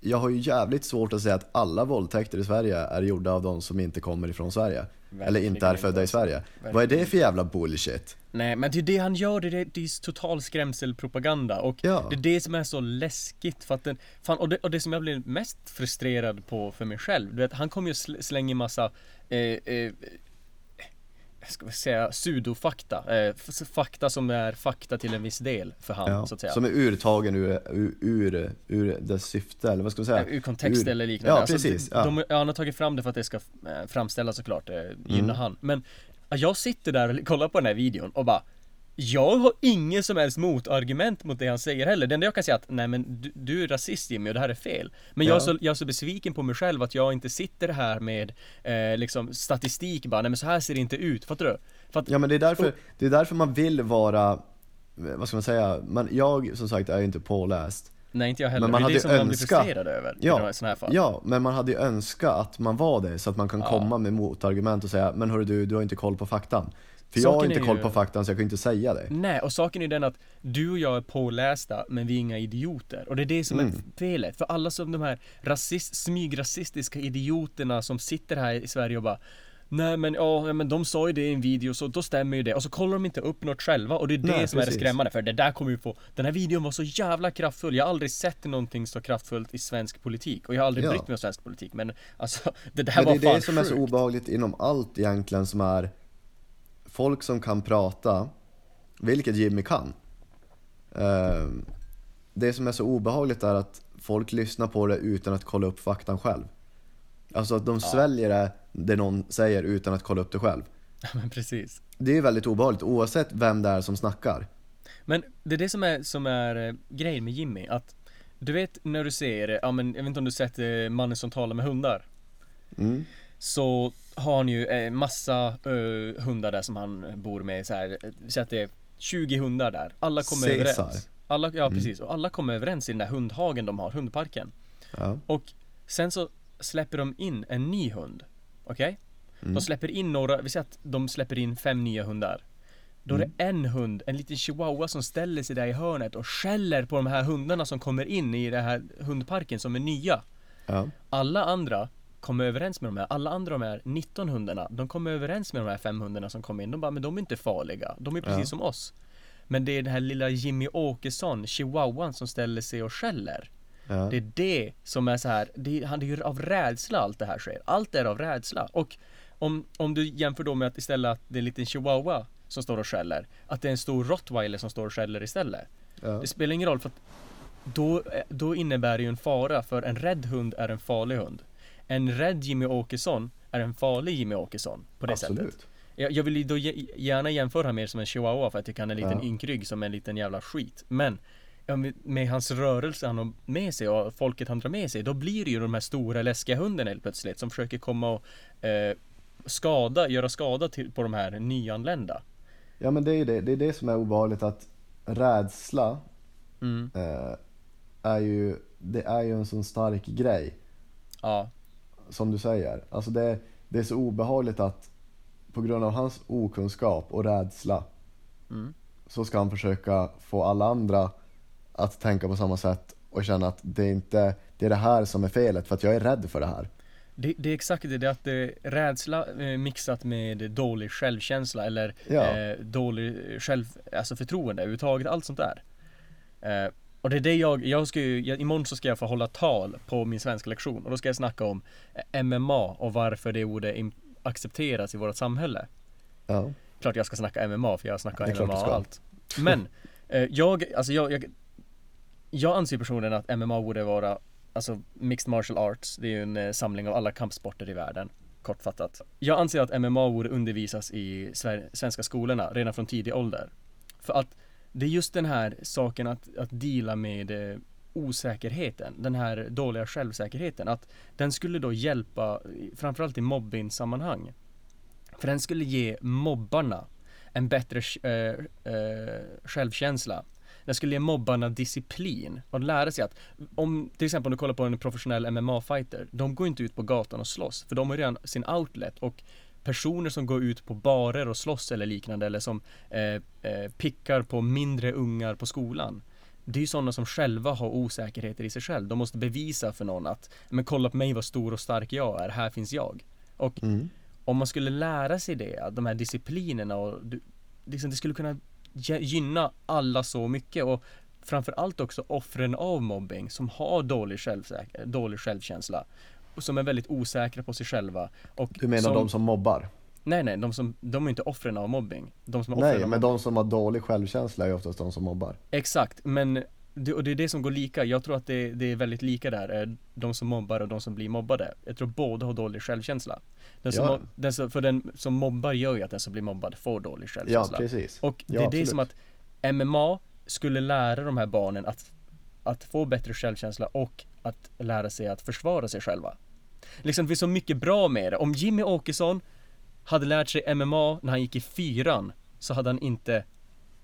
jag har ju jävligt svårt att säga att alla våldtäkter i Sverige är gjorda av de som inte kommer ifrån Sverige. Eller Verkligen inte är födda i. Sverige. Vad är det för jävla bullshit? Nej men det är det han gör, det är, det är total skrämselpropaganda och Ja. det är det som är så läskigt för att den, fan, och, det, och det som jag blir mest frustrerad på för mig själv, du vet han kommer ju sl- slänga massa eh, eh, ska vi säga pseudofakta, eh, fakta som är fakta till en viss del för han Ja, så att säga. som är urtagen ur, ur, ur, ur dess syfte, eller vad ska man säga? Ur kontext Ur- eller liknande. Ja, precis. Alltså, de, ja, han har tagit fram det för att det ska eh, framställas såklart, eh, gynna Mm. han. Men ja, jag sitter där och kollar på den här videon och bara jag har ingen som helst motargument mot det han säger heller. Det enda jag kan säga är att nej men du, du är rasist Jimmy och det här är fel. Men jag, är Ja. så, jag är så besviken på mig själv att jag inte sitter här med eh, liksom statistik bara, nej men så här ser det inte ut. Fattar du? För att, Ja men det är därför, det är därför man vill vara, vad ska man säga, man, jag som sagt är ju inte påläst. nej inte jag heller. Men man det är hade det som man blir önskat- frustrerad över i Ja, sådana här fall. ja, men man hade ju önskat att man var det så att man kan Ja. komma med motargument och säga Men hörru du, du har inte koll på faktan. För jag har inte koll ju- på faktan så jag kan inte säga det. Nej, och saken är den att du och jag är pålästa, men vi är inga idioter. Och det är det som Mm. är felet. För alla som de här rasist, smygrasistiska idioterna som sitter här i Sverige och bara Nej men ja, men de sa ju det i en video så då stämmer ju det. Och så kollar de inte upp något själva och det är det Nej, som är det precis. skrämmande. För det där kommer ju få Den här videon var så jävla kraftfull. Jag har aldrig sett någonting så kraftfullt i svensk politik. Och jag har aldrig Ja. brytt mig om svensk politik. Men alltså, det där Men var det är fan det som är så obehagligt inom allt egentligen som är folk som kan prata, vilket Jimmy kan. Ehm, Det som är så obehagligt är att folk lyssnar på det utan att kolla upp faktan själv. Alltså att de sväljer det, det någon säger utan att kolla upp det själv. Men precis. Det är väldigt obehagligt oavsett vem det är som snackar. Men det är det som är, som är eh, grejen med Jimmy, att du vet när du ser, eh, ja men jag vet inte om du sett eh, Mannen som talar med hundar? Mm. Så har han ju eh, massa eh, hundar där som han bor med så här, så att det är 20 hundar där, alla kommer Caesar. överens Alla, ja precis, och alla kommer överens i den där hundhagen de har, hundparken Ja. Och sen så släpper de in en ny hund Okej? Mm. De släpper in några, vi säger att de släpper in fem nya hundar Då är Mm. det en hund, en liten chihuahua som ställer sig där i hörnet och skäller på de här hundarna som kommer in i den här hundparken som är nya Ja. Alla andra kommer överens med de här, alla andra de här 19 hundarna, de kommer överens med de här fem hundarna som kom in. De bara, men de är inte farliga, de är precis Ja. som oss. Men det är den här lilla Jimmy Åkesson, chihuahuan, som ställer sig och skäller. Ja. Det är det som är så här, det är, han- är ju av rädsla allt det här sker. Allt är av rädsla. Och om, om du jämför då med att istället att det är en liten chihuahua som står och skäller, att det är en stor rottweiler som står och skäller istället. Ja. Det spelar ingen roll för att då, då innebär det ju en fara för en rädd hund är en farlig hund. En rädd Jimmy Åkesson är en farlig Jimmy Åkesson på det sättet. Absolut. Jag, jag vill ju då gärna jämföra mer som en chihuahua för jag tycker han är en liten Ja. ynkrygg som en liten jävla skit. Men med hans rörelse han har med sig och folket han drar med sig, då blir det ju de här stora läskiga hundarna helt plötsligt som försöker komma och eh, skada, göra skada till, på de här nyanlända. Ja men det är ju det, det är det som är obehagligt att rädsla Mm. eh, är ju, det är ju en sån stark grej. Ja, som du säger. Alltså det, det är så obehagligt att på grund av hans okunskap och rädsla Mm. så ska han försöka få alla andra att tänka på samma sätt och känna att det är inte det är det här som är felet för att jag är rädd för det här. det, det är exakt det, det är att det är rädsla eh, mixat med dålig självkänsla eller Ja. eh, dålig själv, alltså förtroende överhuvudtaget, allt sånt där. Eh, och det är det jag, jag ska ju, jag, imorgon så ska jag få hålla tal på min svenska lektion och då ska jag snacka om MMA och varför det borde accepteras i vårt samhälle. Ja. Klart jag ska snacka MMA för jag snackar MMA och allt. Men, eh, jag, alltså jag, jag, jag anser personligen att MMA borde vara, alltså Mixed Martial Arts, det är ju en eh, samling av alla kampsporter i världen. Kortfattat. Jag anser att MMA borde undervisas i svenska skolorna redan från tidig ålder. För att det är just den här saken att, att deala med eh, osäkerheten, den här dåliga självsäkerheten, att den skulle då hjälpa, framförallt i mobbningssammanhang. För den skulle ge mobbarna en bättre eh, eh, självkänsla. Den skulle ge mobbarna disciplin och lära sig att om till exempel om du kollar på en professionell MMA-fighter, de går inte ut på gatan och slåss för de har redan sin outlet och personer som går ut på barer och slåss eller liknande eller som eh, eh, pickar på mindre ungar på skolan. Det är ju sådana som själva har osäkerheter i sig själv. De måste bevisa för någon att, men kolla på mig vad stor och stark jag är, här finns jag. Och Mm. om man skulle lära sig det, de här disciplinerna och du- liksom det skulle kunna gynna alla så mycket och framförallt också offren av mobbing som har dålig, dålig självkänsla som är väldigt osäkra på sig själva och Du menar som, de som mobbar? Nej nej, de som, de är inte offren av mobbing De som är Nej, men de som har dålig självkänsla är ju oftast de som mobbar. Exakt, men det, och det är det som går lika. Jag tror att det, det är väldigt lika där. De som mobbar och de som blir mobbade. Jag tror båda har dålig självkänsla. Den som, Ja. den som, för den som mobbar gör ju att den som blir mobbad får dålig Ja, självkänsla. precis. och det Ja, är det som att MMA skulle lära de här barnen att, att få bättre självkänsla och att lära sig att försvara sig själva. Liksom det finns så mycket bra med det. Om Jimmy Åkesson hade lärt sig MMA när han gick i fyran så hade han inte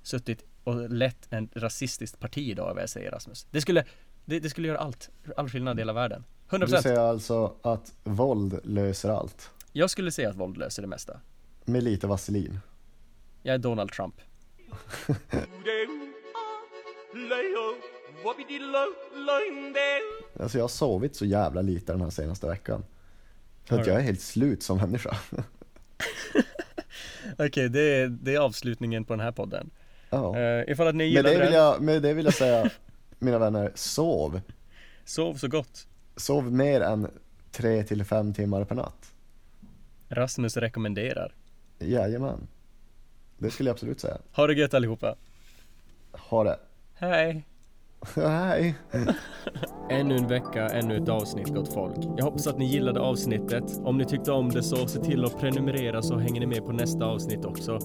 suttit och lett en rasistiskt parti idag vad jag säger Rasmus. Det skulle, det, det skulle göra allt, all skillnad i hela världen. 100%. Du säger alltså att våld löser allt? Jag skulle säga att våld löser det mesta. Med lite vaselin? Jag är Donald Trump. Alltså jag har sovit så jävla lite den här senaste veckan. Så att jag är helt slut som människa. Okej, det, är, det är avslutningen på den här podden. Ja. Uh, ifall att ni Med gillade det, vill jag, med det vill jag säga, mina vänner, sov. sov så gott. Sov mer än 3 till 5 timmar per natt. Rasmus rekommenderar. Jajamän. Det skulle jag absolut säga. Ha det gött allihopa. Ha det. Hej! Nej. Ännu en vecka, ännu ett avsnitt gott folk. Jag hoppas att ni gillade avsnittet. Om ni tyckte om det så se till att prenumerera så hänger ni med på nästa avsnitt också.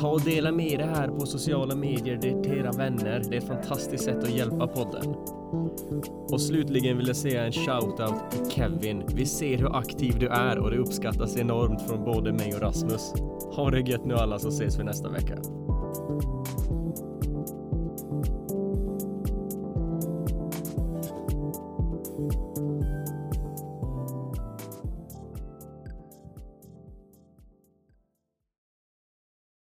Ta och dela med det här på sociala medier till era vänner. Det är ett fantastiskt sätt att hjälpa podden. Och slutligen vill jag säga en shout-out till Kevin. Vi ser hur aktiv du är och det uppskattas enormt från både mig och Rasmus. Ha det gött nu alla så ses vi nästa vecka.